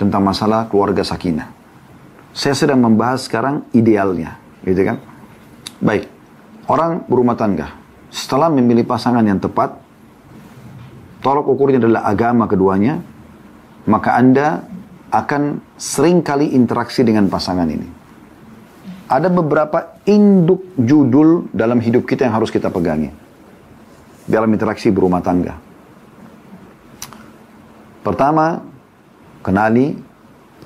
tentang masalah keluarga sakinah. Saya sedang membahas sekarang idealnya, gitu kan? Baik, orang berumah tangga. Setelah memilih pasangan yang tepat, tolok ukurnya adalah agama keduanya, maka Anda akan sering kali interaksi dengan pasangan ini ada beberapa induk judul dalam hidup kita yang harus kita pegangi. Dalam interaksi berumah tangga. Pertama, kenali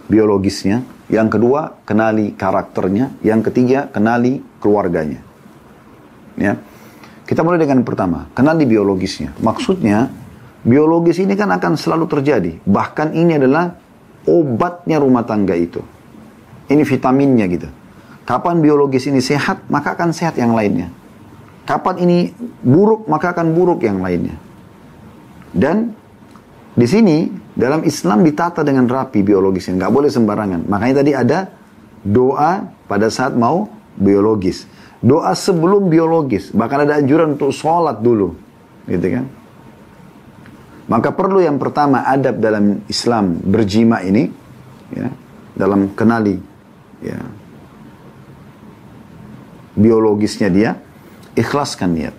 biologisnya. Yang kedua, kenali karakternya. Yang ketiga, kenali keluarganya. Ya. Kita mulai dengan pertama, kenali biologisnya. Maksudnya, biologis ini kan akan selalu terjadi. Bahkan ini adalah obatnya rumah tangga itu. Ini vitaminnya gitu. Kapan biologis ini sehat, maka akan sehat yang lainnya. Kapan ini buruk, maka akan buruk yang lainnya. Dan di sini dalam Islam ditata dengan rapi biologisnya, nggak boleh sembarangan. Makanya tadi ada doa pada saat mau biologis. Doa sebelum biologis, bahkan ada anjuran untuk sholat dulu, gitu kan? Maka perlu yang pertama adab dalam Islam berjima ini, ya, dalam kenali, ya, biologisnya dia, ikhlaskan niat.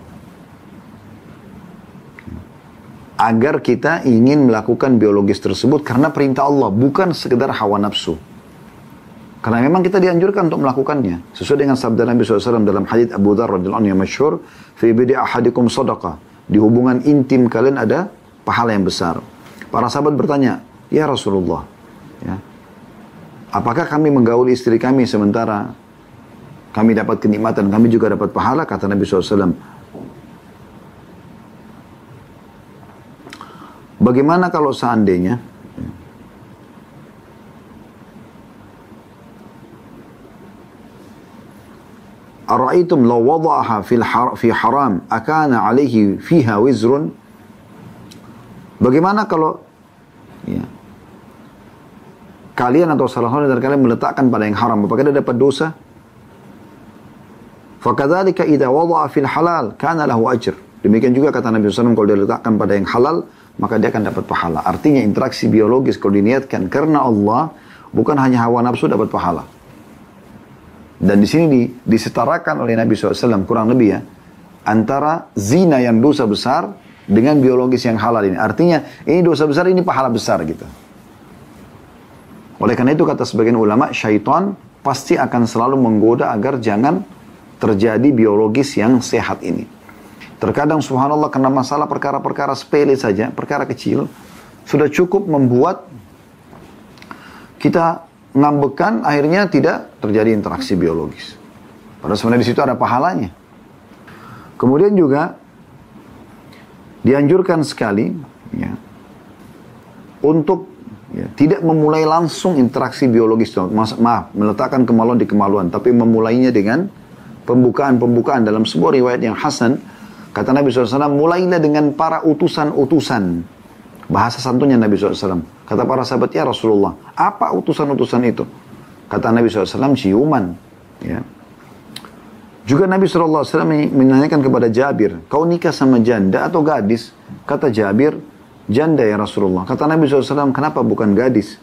Agar kita ingin melakukan biologis tersebut karena perintah Allah, bukan sekedar hawa nafsu. Karena memang kita dianjurkan untuk melakukannya. Sesuai dengan sabda Nabi SAW dalam hadits Abu Dhar radhiyallahu anhu yang masyhur, "Fi ahadikum sadaqah." Di hubungan intim kalian ada pahala yang besar. Para sahabat bertanya, "Ya Rasulullah, ya, apakah kami menggaul istri kami sementara kami dapat kenikmatan, kami juga dapat pahala, kata Nabi SAW. Bagaimana kalau seandainya law wada'aha fil har fi haram akana alaihi fiha wizrun Bagaimana kalau ya, kalian atau salah satu dari kalian meletakkan pada yang haram apakah dia dapat dosa? Fakadzalika idza wada'a fil halal kana lahu ajr. Demikian juga kata Nabi SAW, kalau dia letakkan pada yang halal, maka dia akan dapat pahala. Artinya interaksi biologis kalau diniatkan karena Allah, bukan hanya hawa nafsu dapat pahala. Dan di sini di, disetarakan oleh Nabi SAW, kurang lebih ya, antara zina yang dosa besar dengan biologis yang halal ini. Artinya, ini dosa besar, ini pahala besar gitu. Oleh karena itu kata sebagian ulama, syaitan pasti akan selalu menggoda agar jangan terjadi biologis yang sehat ini. Terkadang subhanallah karena masalah perkara-perkara sepele saja, perkara kecil, sudah cukup membuat kita ngambekan akhirnya tidak terjadi interaksi biologis. Padahal sebenarnya di situ ada pahalanya. Kemudian juga dianjurkan sekali ya, untuk ya, tidak memulai langsung interaksi biologis. Maaf, meletakkan kemaluan di kemaluan, tapi memulainya dengan pembukaan-pembukaan dalam sebuah riwayat yang hasan Kata Nabi SAW, mulailah dengan para utusan-utusan. Bahasa santunnya Nabi SAW. Kata para sahabat, ya Rasulullah, apa utusan-utusan itu? Kata Nabi SAW, ciuman. Ya. Juga Nabi SAW menanyakan kepada Jabir, kau nikah sama janda atau gadis? Kata Jabir, janda ya Rasulullah. Kata Nabi SAW, kenapa bukan gadis?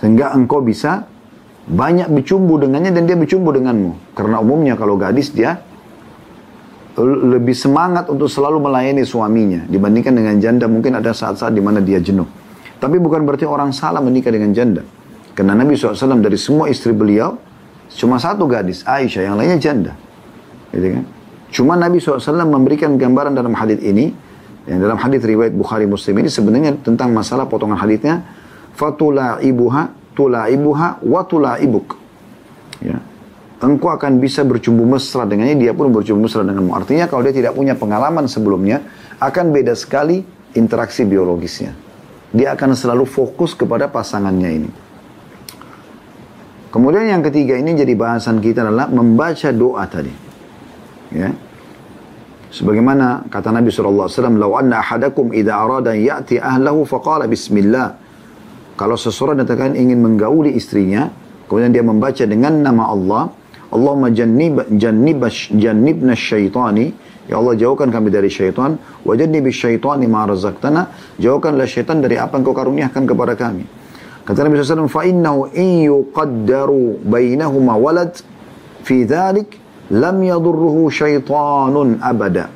Sehingga engkau bisa banyak bercumbu dengannya dan dia bercumbu denganmu. Karena umumnya kalau gadis dia lebih semangat untuk selalu melayani suaminya dibandingkan dengan janda mungkin ada saat-saat di mana dia jenuh. Tapi bukan berarti orang salah menikah dengan janda. Karena Nabi SAW dari semua istri beliau cuma satu gadis Aisyah yang lainnya janda. Gitu kan? Cuma Nabi SAW memberikan gambaran dalam hadis ini yang dalam hadis riwayat Bukhari Muslim ini sebenarnya tentang masalah potongan hadisnya fatula ibuha tula ibuha watula ibuk. Ya engkau akan bisa bercumbu mesra dengannya, dia pun bercumbu mesra denganmu. Artinya kalau dia tidak punya pengalaman sebelumnya, akan beda sekali interaksi biologisnya. Dia akan selalu fokus kepada pasangannya ini. Kemudian yang ketiga ini jadi bahasan kita adalah membaca doa tadi. Ya. Sebagaimana kata Nabi SAW, "Lau anna ahadakum idha arada ya'ti ahlahu faqala bismillah." Kalau seseorang datang ingin menggauli istrinya, kemudian dia membaca dengan nama Allah, Allahumma jannib jannib jannibna syaitani ya Allah jauhkan kami dari syaitan wa jannibi syaitani ma razaqtana jauhkanlah syaitan dari apa yang kau karuniakan kepada kami. Kata Nabi SAW innahu in yuqaddaru bainahuma walad fi dhalik lam yadurruhu syaitanun abada.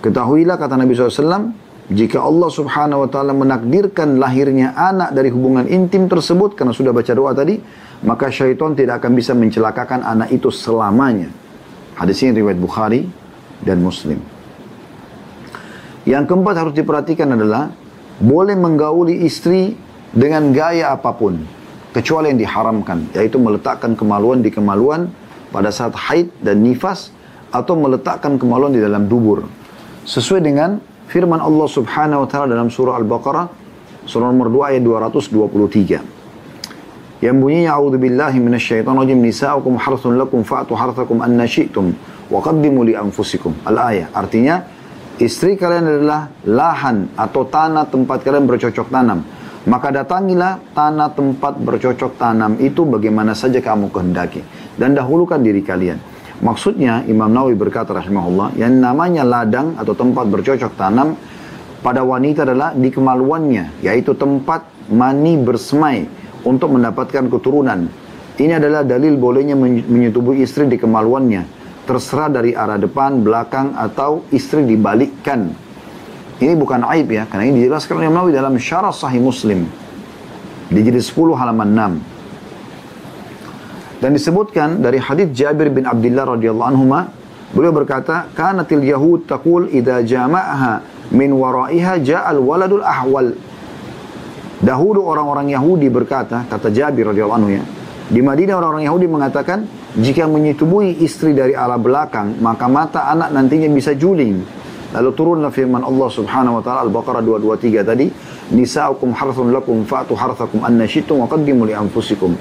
Ketahuilah kata Nabi SAW jika Allah subhanahu wa ta'ala menakdirkan lahirnya anak dari hubungan intim tersebut karena sudah baca doa tadi maka syaitan tidak akan bisa mencelakakan anak itu selamanya. Hadis ini riwayat Bukhari dan Muslim. Yang keempat harus diperhatikan adalah boleh menggauli istri dengan gaya apa pun kecuali yang diharamkan yaitu meletakkan kemaluan di kemaluan pada saat haid dan nifas atau meletakkan kemaluan di dalam dubur sesuai dengan firman Allah Subhanahu wa taala dalam surah Al-Baqarah surah nomor 2 ayat 223 yang bunyinya a'udzu billahi minasyaitonir rajim nisa'ukum harthun lakum fa'tu harthakum anna syi'tum wa qaddimu li anfusikum. Al-ayah artinya istri kalian adalah lahan atau tanah tempat kalian bercocok tanam. Maka datangilah tanah tempat bercocok tanam itu bagaimana saja kamu kehendaki dan dahulukan diri kalian. Maksudnya Imam Nawawi berkata rahimahullah yang namanya ladang atau tempat bercocok tanam pada wanita adalah di kemaluannya yaitu tempat mani bersemai untuk mendapatkan keturunan. Ini adalah dalil bolehnya menyetubuhi istri di kemaluannya. Terserah dari arah depan, belakang, atau istri dibalikkan. Ini bukan aib ya, karena ini dijelaskan oleh Nawawi dalam syarah sahih muslim. Di jilid 10 halaman 6. Dan disebutkan dari hadis Jabir bin Abdullah radhiyallahu anhu beliau berkata, "Kanatil yahud taqul idza jama'aha min waraiha ja'al waladul ahwal." Dahulu orang-orang Yahudi berkata, kata Jabir radhiyallahu anhu ya, di Madinah orang-orang Yahudi mengatakan, jika menyetubui istri dari arah belakang, maka mata anak nantinya bisa juling. Lalu turunlah firman Allah Subhanahu wa taala Al-Baqarah 223 tadi, nisa'ukum harthun lakum fa'tu harthakum anna syi'tum wa qaddimu li anfusikum.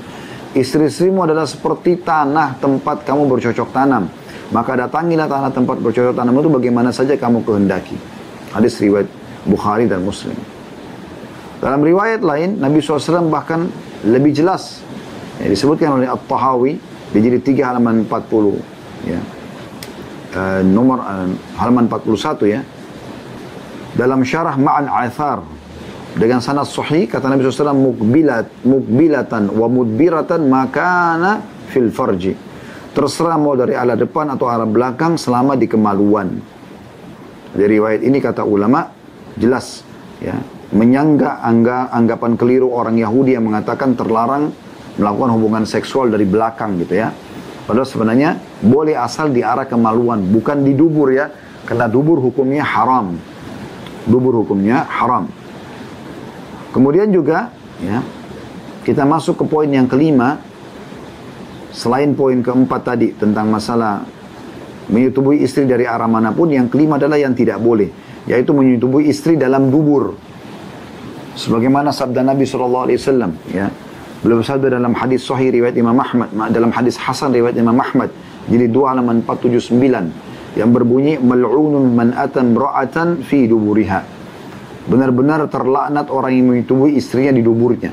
Istri-istrimu adalah seperti tanah tempat kamu bercocok tanam. Maka datangilah tanah tempat bercocok tanam itu bagaimana saja kamu kehendaki. Hadis riwayat Bukhari dan Muslim. Dalam riwayat lain, Nabi SAW bahkan lebih jelas. Ya, disebutkan oleh At-Tahawi di jilid 3 halaman 40. Ya. uh, nomor uh, halaman 41 ya. Dalam syarah Ma'an Athar dengan sanad sahih kata Nabi SAW mukbilat mukbilatan wa mudbiratan makana fil farji. Terserah mau dari arah depan atau arah belakang selama di kemaluan. Dari riwayat ini kata ulama jelas ya menyangga angga, anggapan keliru orang Yahudi yang mengatakan terlarang melakukan hubungan seksual dari belakang gitu ya. Padahal sebenarnya boleh asal di arah kemaluan, bukan di dubur ya. Karena dubur hukumnya haram. Dubur hukumnya haram. Kemudian juga ya, kita masuk ke poin yang kelima. Selain poin keempat tadi tentang masalah menyetubui istri dari arah mana pun, yang kelima adalah yang tidak boleh. Yaitu menyetubui istri dalam dubur. Sebagaimana sabda Nabi SAW ya, Beliau bersabda dalam hadis sahih riwayat Imam Ahmad, dalam hadis Hasan riwayat Imam Ahmad, jadi dua halaman 479 yang berbunyi mal'unun man ra'atan fi duburiha. Benar-benar terlaknat orang yang menyetubui istrinya di duburnya.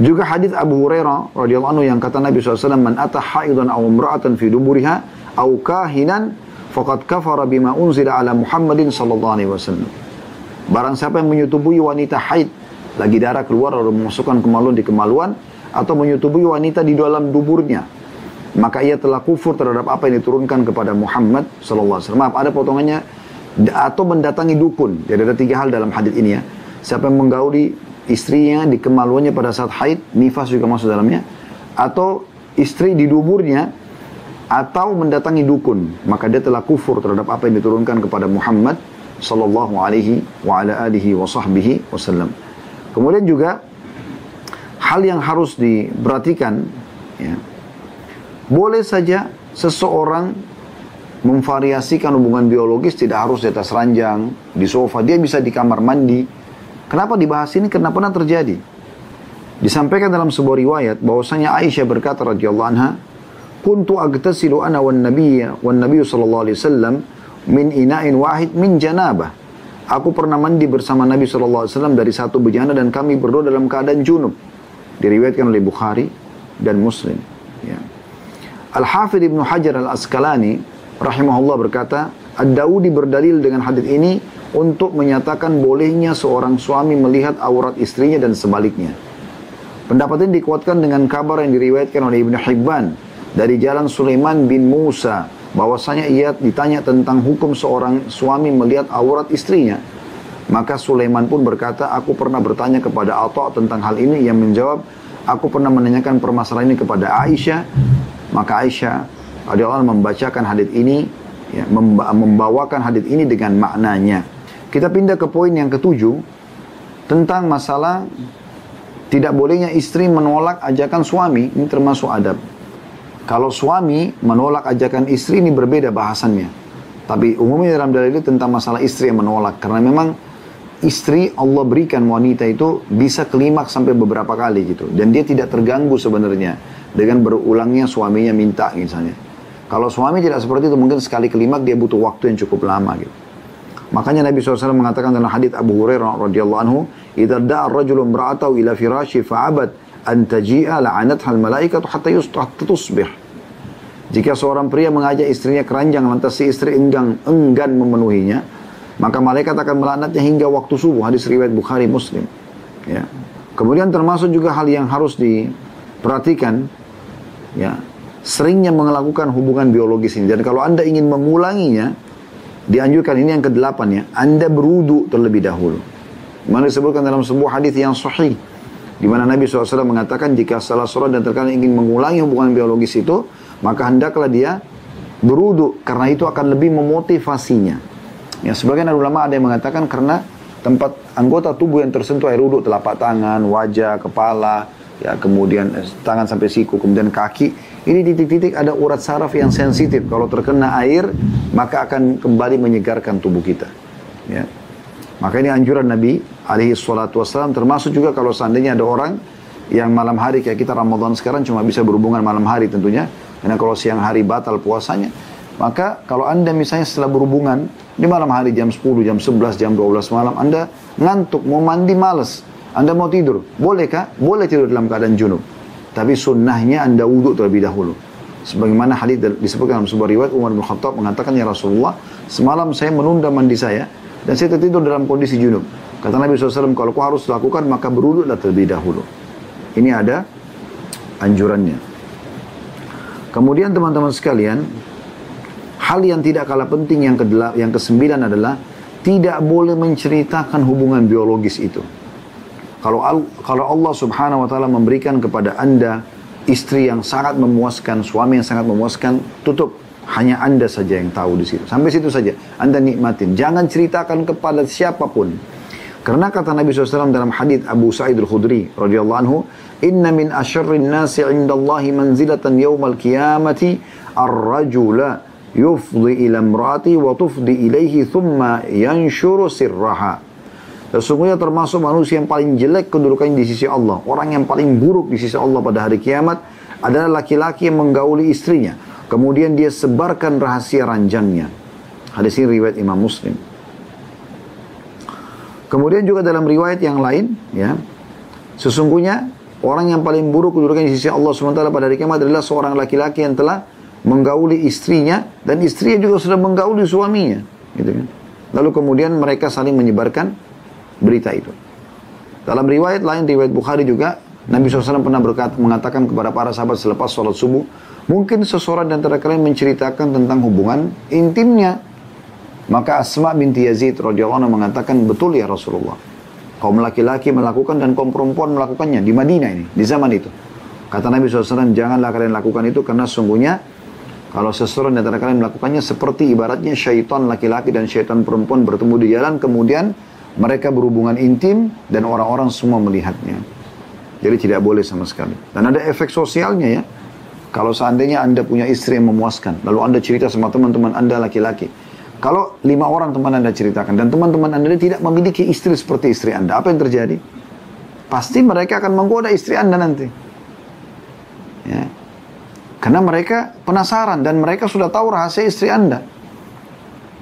Juga hadis Abu Hurairah radhiyallahu anhu yang kata Nabi SAW, "Man ata haidan aw imra'atan fi duburiha aw kahinan faqad kafara bima unzila ala Muhammadin sallallahu alaihi wasallam." Barang siapa yang menyetubui wanita haid lagi darah keluar lalu memasukkan kemaluan di kemaluan atau menyetubui wanita di dalam duburnya maka ia telah kufur terhadap apa yang diturunkan kepada Muhammad sallallahu alaihi wasallam. Maaf, ada potongannya atau mendatangi dukun. Jadi ada tiga hal dalam hadis ini ya. Siapa yang menggauli istrinya di kemaluannya pada saat haid, nifas juga masuk dalamnya, atau istri di duburnya atau mendatangi dukun, maka dia telah kufur terhadap apa yang diturunkan kepada Muhammad sallallahu alaihi wa ala alihi wa sahbihi wasallam. Kemudian juga hal yang harus diperhatikan, ya, boleh saja seseorang memvariasikan hubungan biologis tidak harus di atas ranjang, di sofa, dia bisa di kamar mandi. Kenapa dibahas ini? Karena pernah terjadi. Disampaikan dalam sebuah riwayat bahwasanya Aisyah berkata radhiyallahu anha, "Kuntu agtasilu ana wan nabiyya wan nabiyyu sallallahu alaihi wasallam min ina'in wahid min janabah." Aku pernah mandi bersama Nabi SAW dari satu bejana dan kami berdua dalam keadaan junub. Diriwayatkan oleh Bukhari dan Muslim. Ya. Al-Hafidh Ibn Hajar Al-Asqalani rahimahullah berkata, Ad-Dawudi berdalil dengan hadis ini untuk menyatakan bolehnya seorang suami melihat aurat istrinya dan sebaliknya. Pendapat ini dikuatkan dengan kabar yang diriwayatkan oleh Ibn Hibban dari jalan Sulaiman bin Musa bahwasanya ia ditanya tentang hukum seorang suami melihat aurat istrinya. Maka Sulaiman pun berkata, aku pernah bertanya kepada Atta tentang hal ini. Yang menjawab, aku pernah menanyakan permasalahan ini kepada Aisyah. Maka Aisyah adalah membacakan hadis ini, ya, membawakan hadis ini dengan maknanya. Kita pindah ke poin yang ketujuh tentang masalah tidak bolehnya istri menolak ajakan suami. Ini termasuk adab. Kalau suami menolak ajakan istri ini berbeda bahasannya. Tapi umumnya dalam dalil itu tentang masalah istri yang menolak. Karena memang istri Allah berikan wanita itu bisa kelimak sampai beberapa kali gitu. Dan dia tidak terganggu sebenarnya dengan berulangnya suaminya minta misalnya. Kalau suami tidak seperti itu mungkin sekali kelimak dia butuh waktu yang cukup lama gitu. Makanya Nabi SAW mengatakan dalam hadits Abu Hurairah radhiyallahu anhu, "Idza da'a ar-rajulu imra'atahu ila firashi fa'abad an taji'a la'anatha al-malaikatu hatta tusbih. Jika seorang pria mengajak istrinya keranjang lantas si istri enggan enggan memenuhinya, maka malaikat akan melaknatnya hingga waktu subuh. Hadis riwayat Bukhari Muslim. Ya. Kemudian termasuk juga hal yang harus diperhatikan ya, seringnya melakukan hubungan biologis ini. Dan kalau Anda ingin mengulanginya, dianjurkan ini yang kedelapan ya, Anda berudu terlebih dahulu. Mana disebutkan dalam sebuah hadis yang sahih di mana Nabi SAW mengatakan jika salah seorang dan terkadang ingin mengulangi hubungan biologis itu, maka hendaklah dia berudu karena itu akan lebih memotivasinya. Ya, sebagian ulama ada yang mengatakan karena tempat anggota tubuh yang tersentuh air wudhu, telapak tangan, wajah, kepala, ya kemudian eh, tangan sampai siku, kemudian kaki, ini titik-titik ada urat saraf yang sensitif. Kalau terkena air, maka akan kembali menyegarkan tubuh kita. Ya. Maka ini anjuran Nabi alaihi salatu wassalam termasuk juga kalau seandainya ada orang yang malam hari kayak kita Ramadan sekarang cuma bisa berhubungan malam hari tentunya. Karena kalau siang hari batal puasanya. Maka kalau anda misalnya setelah berhubungan di malam hari jam 10, jam 11, jam 12 malam anda ngantuk, mau mandi males. Anda mau tidur, bolehkah? Boleh tidur dalam keadaan junub. Tapi sunnahnya anda wudhu terlebih dahulu. Sebagaimana hadis disebutkan dalam sebuah riwayat Umar bin Khattab mengatakan ya Rasulullah, semalam saya menunda mandi saya dan saya tertidur dalam kondisi junub. Kata Nabi SAW, kalau kau harus lakukan maka beruduklah terlebih dahulu. Ini ada anjurannya. Kemudian teman-teman sekalian, hal yang tidak kalah penting yang kedelapan, yang kesembilan adalah tidak boleh menceritakan hubungan biologis itu. Kalau kalau Allah Subhanahu wa taala memberikan kepada Anda istri yang sangat memuaskan, suami yang sangat memuaskan, tutup. Hanya Anda saja yang tahu di situ. Sampai situ saja. Anda nikmatin. Jangan ceritakan kepada siapa pun. Karena kata Nabi SAW dalam hadis Abu Sa'id al-Khudri radhiyallahu anhu, "Inna min asyarrin nasi 'indallahi manzilatan yaumal qiyamati ar-rajula yufdi ila imraati wa tufdi ilaihi thumma yanshuru sirraha." Sesungguhnya termasuk manusia yang paling jelek kedudukannya di sisi Allah. Orang yang paling buruk di sisi Allah pada hari kiamat adalah laki-laki yang menggauli istrinya. Kemudian dia sebarkan rahasia ranjangnya. Hadis ini riwayat Imam Muslim. Kemudian juga dalam riwayat yang lain, ya, sesungguhnya orang yang paling buruk kedudukan di sisi Allah SWT pada hari kiamat adalah seorang laki-laki yang telah menggauli istrinya dan istrinya juga sudah menggauli suaminya, gitu kan. Lalu kemudian mereka saling menyebarkan berita itu. Dalam riwayat lain, riwayat Bukhari juga, Nabi SAW pernah berkata, mengatakan kepada para sahabat selepas sholat subuh, mungkin seseorang di antara kalian menceritakan tentang hubungan intimnya maka Asma binti Yazid radhiyallahu mengatakan, betul ya Rasulullah. Kaum laki-laki melakukan dan kaum perempuan melakukannya di Madinah ini, di zaman itu. Kata Nabi SAW, janganlah kalian lakukan itu karena sungguhnya kalau seseorang antara kalian melakukannya seperti ibaratnya syaitan laki-laki dan syaitan perempuan bertemu di jalan, kemudian mereka berhubungan intim dan orang-orang semua melihatnya. Jadi tidak boleh sama sekali. Dan ada efek sosialnya ya. Kalau seandainya Anda punya istri yang memuaskan, lalu Anda cerita sama teman-teman Anda laki-laki, kalau lima orang teman Anda ceritakan dan teman-teman Anda tidak memiliki istri seperti istri Anda, apa yang terjadi? Pasti mereka akan menggoda istri Anda nanti. Ya. Karena mereka penasaran dan mereka sudah tahu rahasia istri Anda.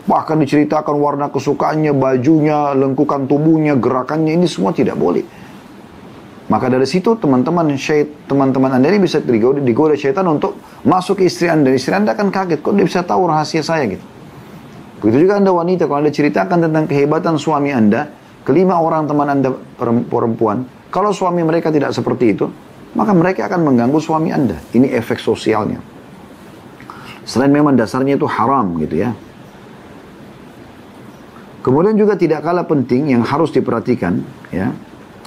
Bahkan diceritakan warna kesukaannya, bajunya, lengkukan tubuhnya, gerakannya, ini semua tidak boleh. Maka dari situ teman-teman teman-teman Anda ini bisa digoda, digoda syaitan untuk masuk ke istri Anda. Istri Anda akan kaget, kok dia bisa tahu rahasia saya gitu. Begitu juga Anda wanita, kalau Anda ceritakan tentang kehebatan suami Anda, kelima orang teman Anda perempuan, kalau suami mereka tidak seperti itu, maka mereka akan mengganggu suami Anda. Ini efek sosialnya. Selain memang dasarnya itu haram gitu ya. Kemudian juga tidak kalah penting yang harus diperhatikan ya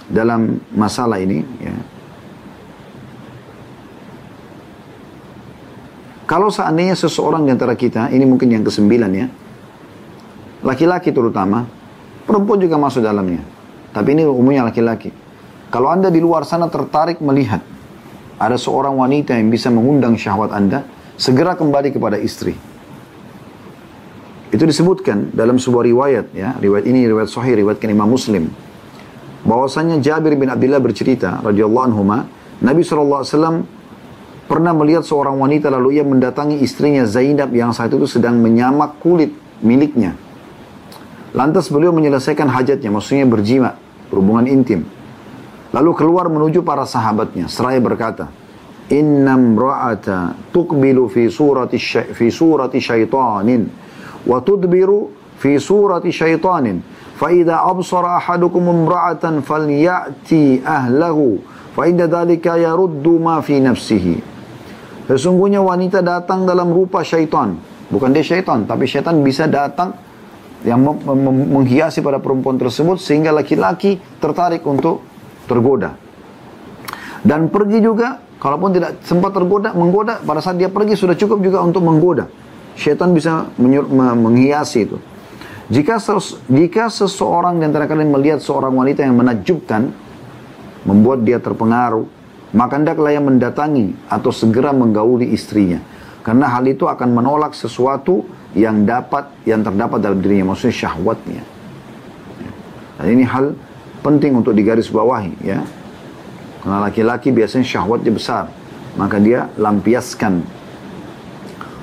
dalam masalah ini ya. Kalau seandainya seseorang di antara kita, ini mungkin yang kesembilan ya, laki-laki terutama, perempuan juga masuk dalamnya. Tapi ini umumnya laki-laki. Kalau Anda di luar sana tertarik melihat ada seorang wanita yang bisa mengundang syahwat Anda, segera kembali kepada istri. Itu disebutkan dalam sebuah riwayat ya, riwayat ini riwayat sahih riwayatkan Imam Muslim. Bahwasanya Jabir bin Abdullah bercerita radhiyallahu anhu Nabi SAW pernah melihat seorang wanita lalu ia mendatangi istrinya Zainab yang saat itu sedang menyamak kulit miliknya. Lantas beliau menyelesaikan hajatnya, maksudnya berjima, berhubungan intim. Lalu keluar menuju para sahabatnya, seraya berkata, Innam ra'ata tuqbilu fi surati, fi surati syaitanin, wa tudbiru fi surati syaitanin. Fa'idha absara ahadukum imra'atan falyati ahlahu, fa'idha dhalika yaruddu ma fi nafsihi. Sesungguhnya wanita datang dalam rupa syaitan. Bukan dia syaitan, tapi syaitan bisa datang yang menghiasi pada perempuan tersebut sehingga laki-laki tertarik untuk tergoda. Dan pergi juga, kalaupun tidak sempat tergoda, menggoda, pada saat dia pergi sudah cukup juga untuk menggoda. Syaitan bisa menghiasi itu. Jika jika seseorang di antara kalian melihat seorang wanita yang menakjubkan, membuat dia terpengaruh, maka hendaklah yang mendatangi atau segera menggauli istrinya. Karena hal itu akan menolak sesuatu yang dapat yang terdapat dalam dirinya maksudnya syahwatnya dan ini hal penting untuk digarisbawahi ya karena laki-laki biasanya syahwatnya besar maka dia lampiaskan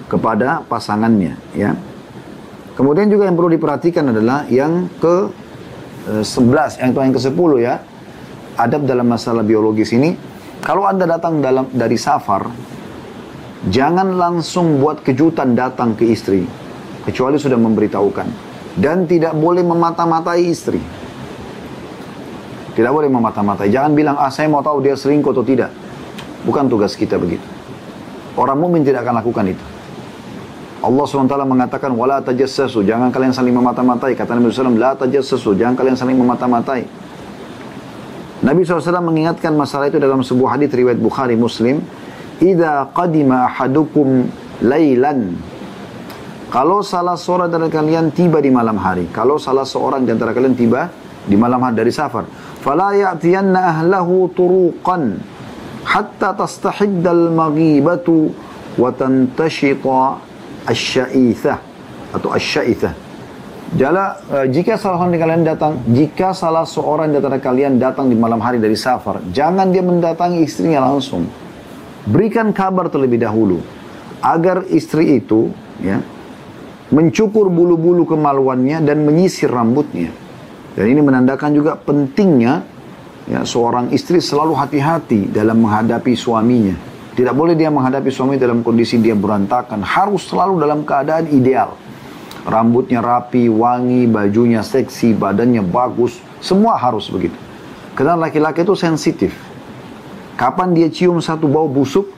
kepada pasangannya ya kemudian juga yang perlu diperhatikan adalah yang ke 11 eh, yang yang ke 10 ya adab dalam masalah biologis ini kalau anda datang dalam dari safar Jangan langsung buat kejutan datang ke istri. Kecuali sudah memberitahukan. Dan tidak boleh memata-matai istri. Tidak boleh memata-matai. Jangan bilang, ah saya mau tahu dia selingkuh atau tidak. Bukan tugas kita begitu. Orang mukmin tidak akan lakukan itu. Allah SWT mengatakan, wala tajassasu, jangan kalian saling memata-matai. Kata Nabi SAW, la tajassasu, jangan kalian saling memata-matai. Nabi SAW mengingatkan masalah itu dalam sebuah hadis riwayat Bukhari Muslim. Ida qadima ahadukum laylan. Kalau salah seorang dari kalian tiba di malam hari. Kalau salah seorang di antara kalian tiba di malam hari dari safar. Ya'tiyanna ahlahu turuqan. Hatta tastahiddal maghibatu wa tantashita asya'ithah. Atau asya'ithah Jala, uh, jika salah seorang dari kalian datang, jika salah seorang antara kalian datang di malam hari dari safar, jangan dia mendatangi istrinya langsung. Berikan kabar terlebih dahulu agar istri itu ya mencukur bulu-bulu kemaluannya dan menyisir rambutnya. Dan ini menandakan juga pentingnya ya seorang istri selalu hati-hati dalam menghadapi suaminya. Tidak boleh dia menghadapi suami dalam kondisi dia berantakan, harus selalu dalam keadaan ideal rambutnya rapi, wangi, bajunya seksi, badannya bagus, semua harus begitu. Karena laki-laki itu sensitif. Kapan dia cium satu bau busuk,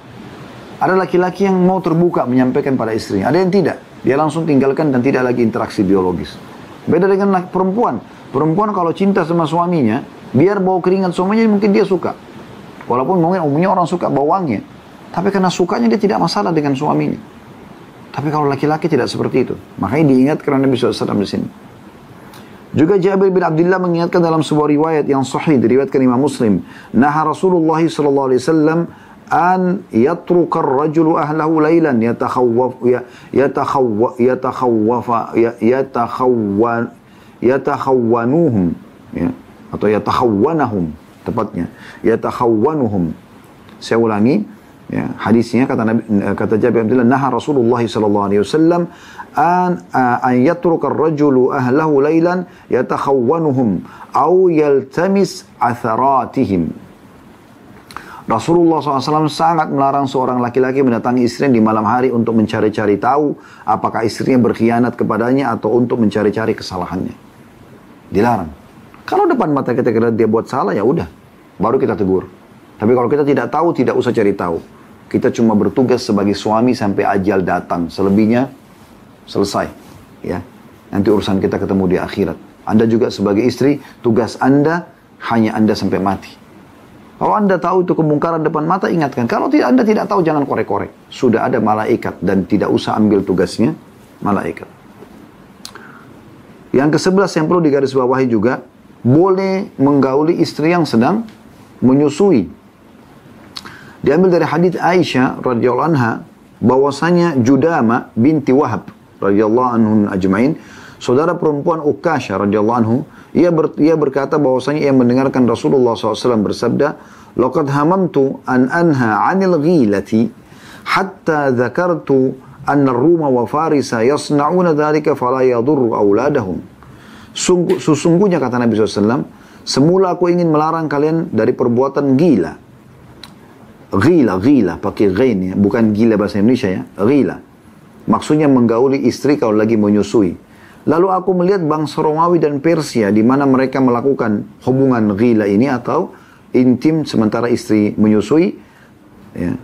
ada laki-laki yang mau terbuka menyampaikan pada istrinya, ada yang tidak. Dia langsung tinggalkan dan tidak lagi interaksi biologis. Beda dengan perempuan. Perempuan kalau cinta sama suaminya, biar bau keringat suaminya mungkin dia suka. Walaupun mungkin umumnya orang suka bau wangi. Tapi karena sukanya dia tidak masalah dengan suaminya. Tapi kalau laki-laki tidak seperti itu. Makanya diingatkan Nabi SAW di sini. Juga Jabir bin Abdullah mengingatkan dalam sebuah riwayat yang sahih diriwayatkan Imam Muslim. Nah Rasulullah sallallahu alaihi wasallam an yatruka ar-rajulu ahlahu laylan yatakhawwaf yatakhawwa yatakhawwafa yatakhawwan yatakhawwanuhum ya. Atau yatakhawwanahum tepatnya. Yatakhawwanuhum. Saya ulangi Ya, hadisnya kata Nabi kata Jabir bin Abdullah nah Rasulullah sallallahu alaihi wasallam an an yatruka ar-rajulu ahlahu laylan yatakhawwanuhum aw yaltamis atharatihim. Rasulullah SAW sangat melarang seorang laki-laki mendatangi istrinya di malam hari untuk mencari-cari tahu apakah istrinya berkhianat kepadanya atau untuk mencari-cari kesalahannya. Dilarang. Kalau depan mata kita kira dia buat salah ya udah, baru kita tegur. Tapi kalau kita tidak tahu, tidak usah cari tahu. Kita cuma bertugas sebagai suami sampai ajal datang. Selebihnya selesai. Ya. Nanti urusan kita ketemu di akhirat. Anda juga sebagai istri, tugas Anda hanya Anda sampai mati. Kalau Anda tahu itu kemungkaran depan mata, ingatkan. Kalau tidak Anda tidak tahu, jangan korek-korek. Sudah ada malaikat dan tidak usah ambil tugasnya malaikat. Yang ke sebelas yang perlu digarisbawahi juga, boleh menggauli istri yang sedang menyusui. Diambil dari hadis Aisyah radhiyallahu anha bahwasanya Judama binti Wahab radhiyallahu anhu ajmain saudara perempuan Ukasha radhiyallahu anhu ia, ber, ia berkata bahwasanya ia mendengarkan Rasulullah SAW bersabda laqad hamamtu an anha 'anil ghilati hatta dzakartu anna Ruma wa Farisa yasna'una dhalika fala yadurru auladahum Sungguh, sesungguhnya kata Nabi SAW semula aku ingin melarang kalian dari perbuatan gila Ghila, ghila, pakai ghain ya. Bukan gila bahasa Indonesia ya. Ghila. Maksudnya menggauli istri kalau lagi menyusui. Lalu aku melihat bangsa Romawi dan Persia di mana mereka melakukan hubungan ghila ini atau intim sementara istri menyusui. Ya.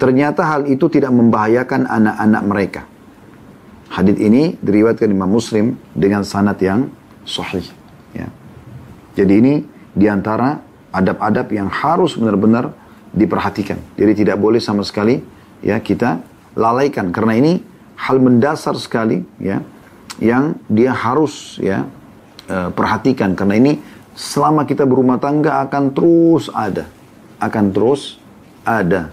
Ternyata hal itu tidak membahayakan anak-anak mereka. Hadis ini diriwayatkan Imam Muslim dengan sanad yang sahih. Ya. Jadi ini di antara adab-adab yang harus benar-benar diperhatikan. Jadi tidak boleh sama sekali ya kita lalaikan karena ini hal mendasar sekali ya yang dia harus ya uh, perhatikan karena ini selama kita berumah tangga akan terus ada akan terus ada